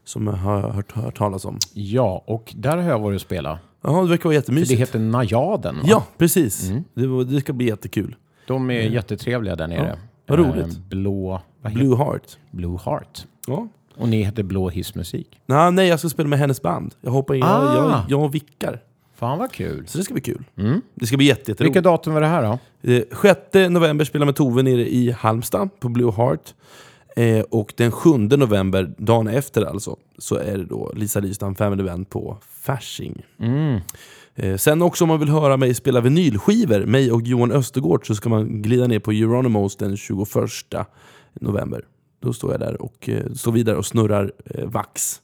Som jag har hört, hört talas om. Ja, och där har jag varit och spelat. Ja, det verkar vara För det jättemysigt. heter Najaden, va? Ja, precis. Det, var- det ska bli jättekul. De är jättetrevliga där nere. vad Eh, roligt. Blå... Vad? Blue Heart. Blue Heart. Ja. Och ni heter Blå hissmusik. Nej, nej, jag ska spela med hennes band. Jag hoppar in, Ah. jag, jag, jag vickar. Fan vad kul. Så det ska bli kul. Det ska bli jätte, Vilka jätteroligt. datum var det här då? Eh, 6 november spelar med Tove nere i Halmstad på Blue Heart. Eh, och den 7 november, dagen efter alltså, så är det då Lisa Lystam Family Band på Fasching. Eh, sen också om man vill höra mig spela vinylskivor, mig och Johan Östergård, så ska man glida ner på Euronymous den 21 november. Då står jag där och eh, står vidare och snurrar eh, vax.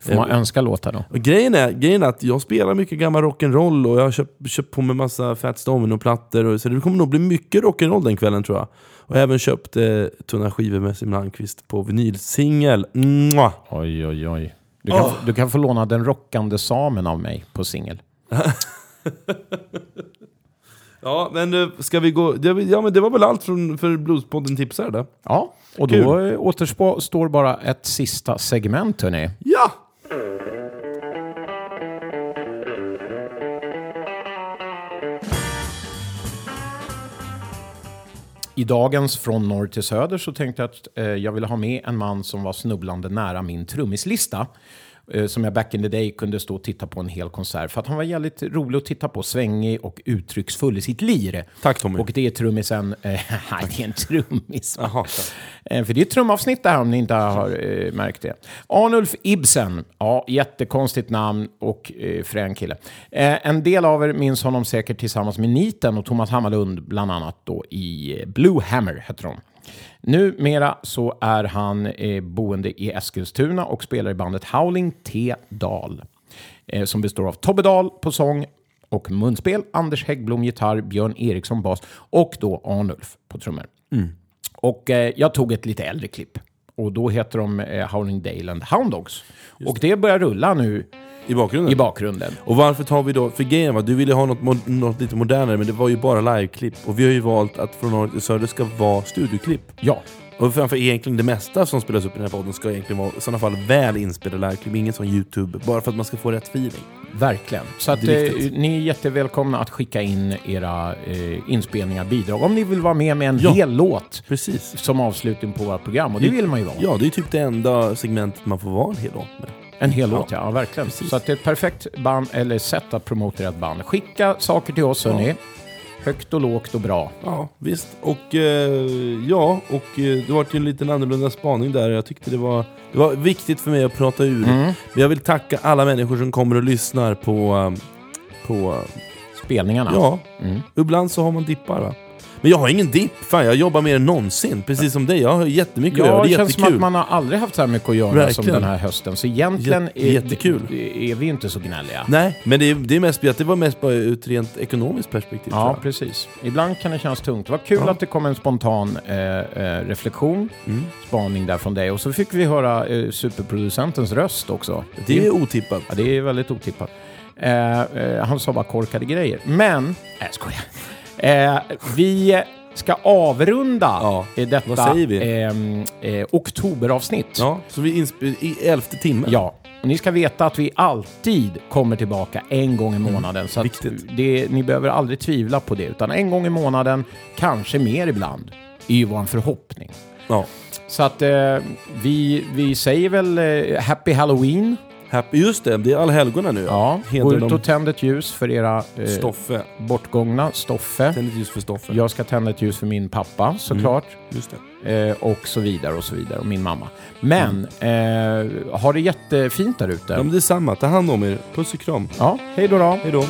Får man önska låtar då? Och grejen, är, grejen är att jag spelar mycket gammal rock'n'roll och jag har köpt, köpt på mig massa Fats Domino-plattor. och- Så det kommer nog bli mycket rock'n'roll den kvällen tror jag. Och jag har även köpt eh, tunna skivor med Simen Almqvist på vinylsingel. Oj, oj, oj. Du kan, du kan få låna Den rockande samen av mig på singel. [laughs] Ja, men eh, ska vi gå... Ja, men det var väl allt från, för Bluespodden tipsar då? Ja, och då eh, återstår bara ett sista segment, hörni. Ja! I dagens Från norr till söder så tänkte jag att eh, jag ville ha med en man som var snubblande nära min trummislista. Eh, som jag back in the day kunde stå och titta på en hel konsert. För att han var jävligt rolig att titta på, svängig och uttrycksfull i sitt lir. Tack, Tommy. Och det är trummisen... Eh, [laughs] nej, det är en trummis. va? Jaha, Eh, För det är ett trumavsnitt där om ni inte har eh, märkt det. Arnulf Ibsen, ja, jättekonstigt namn och eh, frän kille. Eh, en del av er minns honom säkert tillsammans med Niten och Thomas Hammarlund, bland annat då i Blue Hammer, heter de. Numera så är han eh, boende i Eskilstuna och spelar i bandet Howling T. Dahl. Eh, som består av Tobbe Dahl på sång och munspel, Anders Häggblom gitarr, Björn Eriksson bas och då Arnulf på trummor. Och eh, jag tog ett lite äldre klipp. Och då heter de eh, Howling Dale and Hound Dogs. Och det börjar rulla nu I bakgrunden? i bakgrunden. Och varför tar vi då, för grejen var, du ville ha något, mo- något lite modernare men det var ju bara liveklipp. Och vi har ju valt att från norr till söder ska vara studioklipp. Ja, Och framför egentligen det mesta som spelas upp i den här podden ska egentligen vara i sådana fall väl inspelade liveklipp, ingen sån YouTube. Bara för att man ska få rätt feeling. Verkligen. Så att, Det eh, ni är jättevälkomna att skicka in era eh, inspelningar, bidrag. Om ni vill vara med med en Ja. hel låt Precis. som avslutning på vårt program. Och det vill man ju vara. Ja, det är typ det enda segmentet man får vara en hel låt med. En hel låt, ja. Ja. ja verkligen. Precis. Så att det är ett perfekt band, eller sätt att promota ett band. Skicka saker till oss, hörni. Högt och lågt och bra. Ja, visst. Och eh, ja, och eh, det var en liten annorlunda spaning där. Jag tyckte det var, det var viktigt för mig att prata ur. Mm. Men jag vill tacka alla människor som kommer och lyssnar på... eh, på eh, Spelningarna. ja, Mm. ibland så har man dippar va. Men jag har ingen dipp. Fan, jag jobbar mer än någonsin. Precis som dig. Jag har jättemycket att göra. Ja, Det är känns som jättekul. att man har aldrig haft så här mycket att göra som Verkligen. den här hösten. Så egentligen Jät- jättekul. Är, är vi inte så gnälliga. Nej, men det är, det är mest det var mest bara ur ett rent ekonomiskt perspektiv. Ja, precis. Ibland kan det kännas tungt. Var kul Ja. att det kom en spontan eh, eh, reflektion, Mm. spaning där från dig. Och så fick vi höra eh, superproducentens röst också. Det är otippat. Ja, det är väldigt otippat. Eh, eh, han sa bara korkade grejer. Men, nej jag skojar. Eh, vi ska avrunda Ja, eh, detta ehm, eh, oktoberavsnitt. Ja, så vi insp- i elfte timmen. Ja, och ni ska veta att vi alltid kommer tillbaka en gång i månaden. Så att Mm, viktigt. det, ni behöver aldrig tvivla på det. Utan en gång i månaden, kanske mer ibland, är ju vår förhoppning. ja. Så att eh, vi, vi säger väl eh, Happy Halloween. Happy, just det, det är allhelgona nu. Ja, gå ut och tänd ett ljus för era eh, Stoffe. bortgångna Stoffe. Tänd ett ljus för Stoffe. Jag ska tända ett ljus för min pappa såklart. Just det. Eh, och så vidare och så vidare. Och min mamma. Men, eh, ha det jättefint där ute. Ja, men detsamma. Ta hand om er. Puss och kram. Ja, hej då då. Hej då.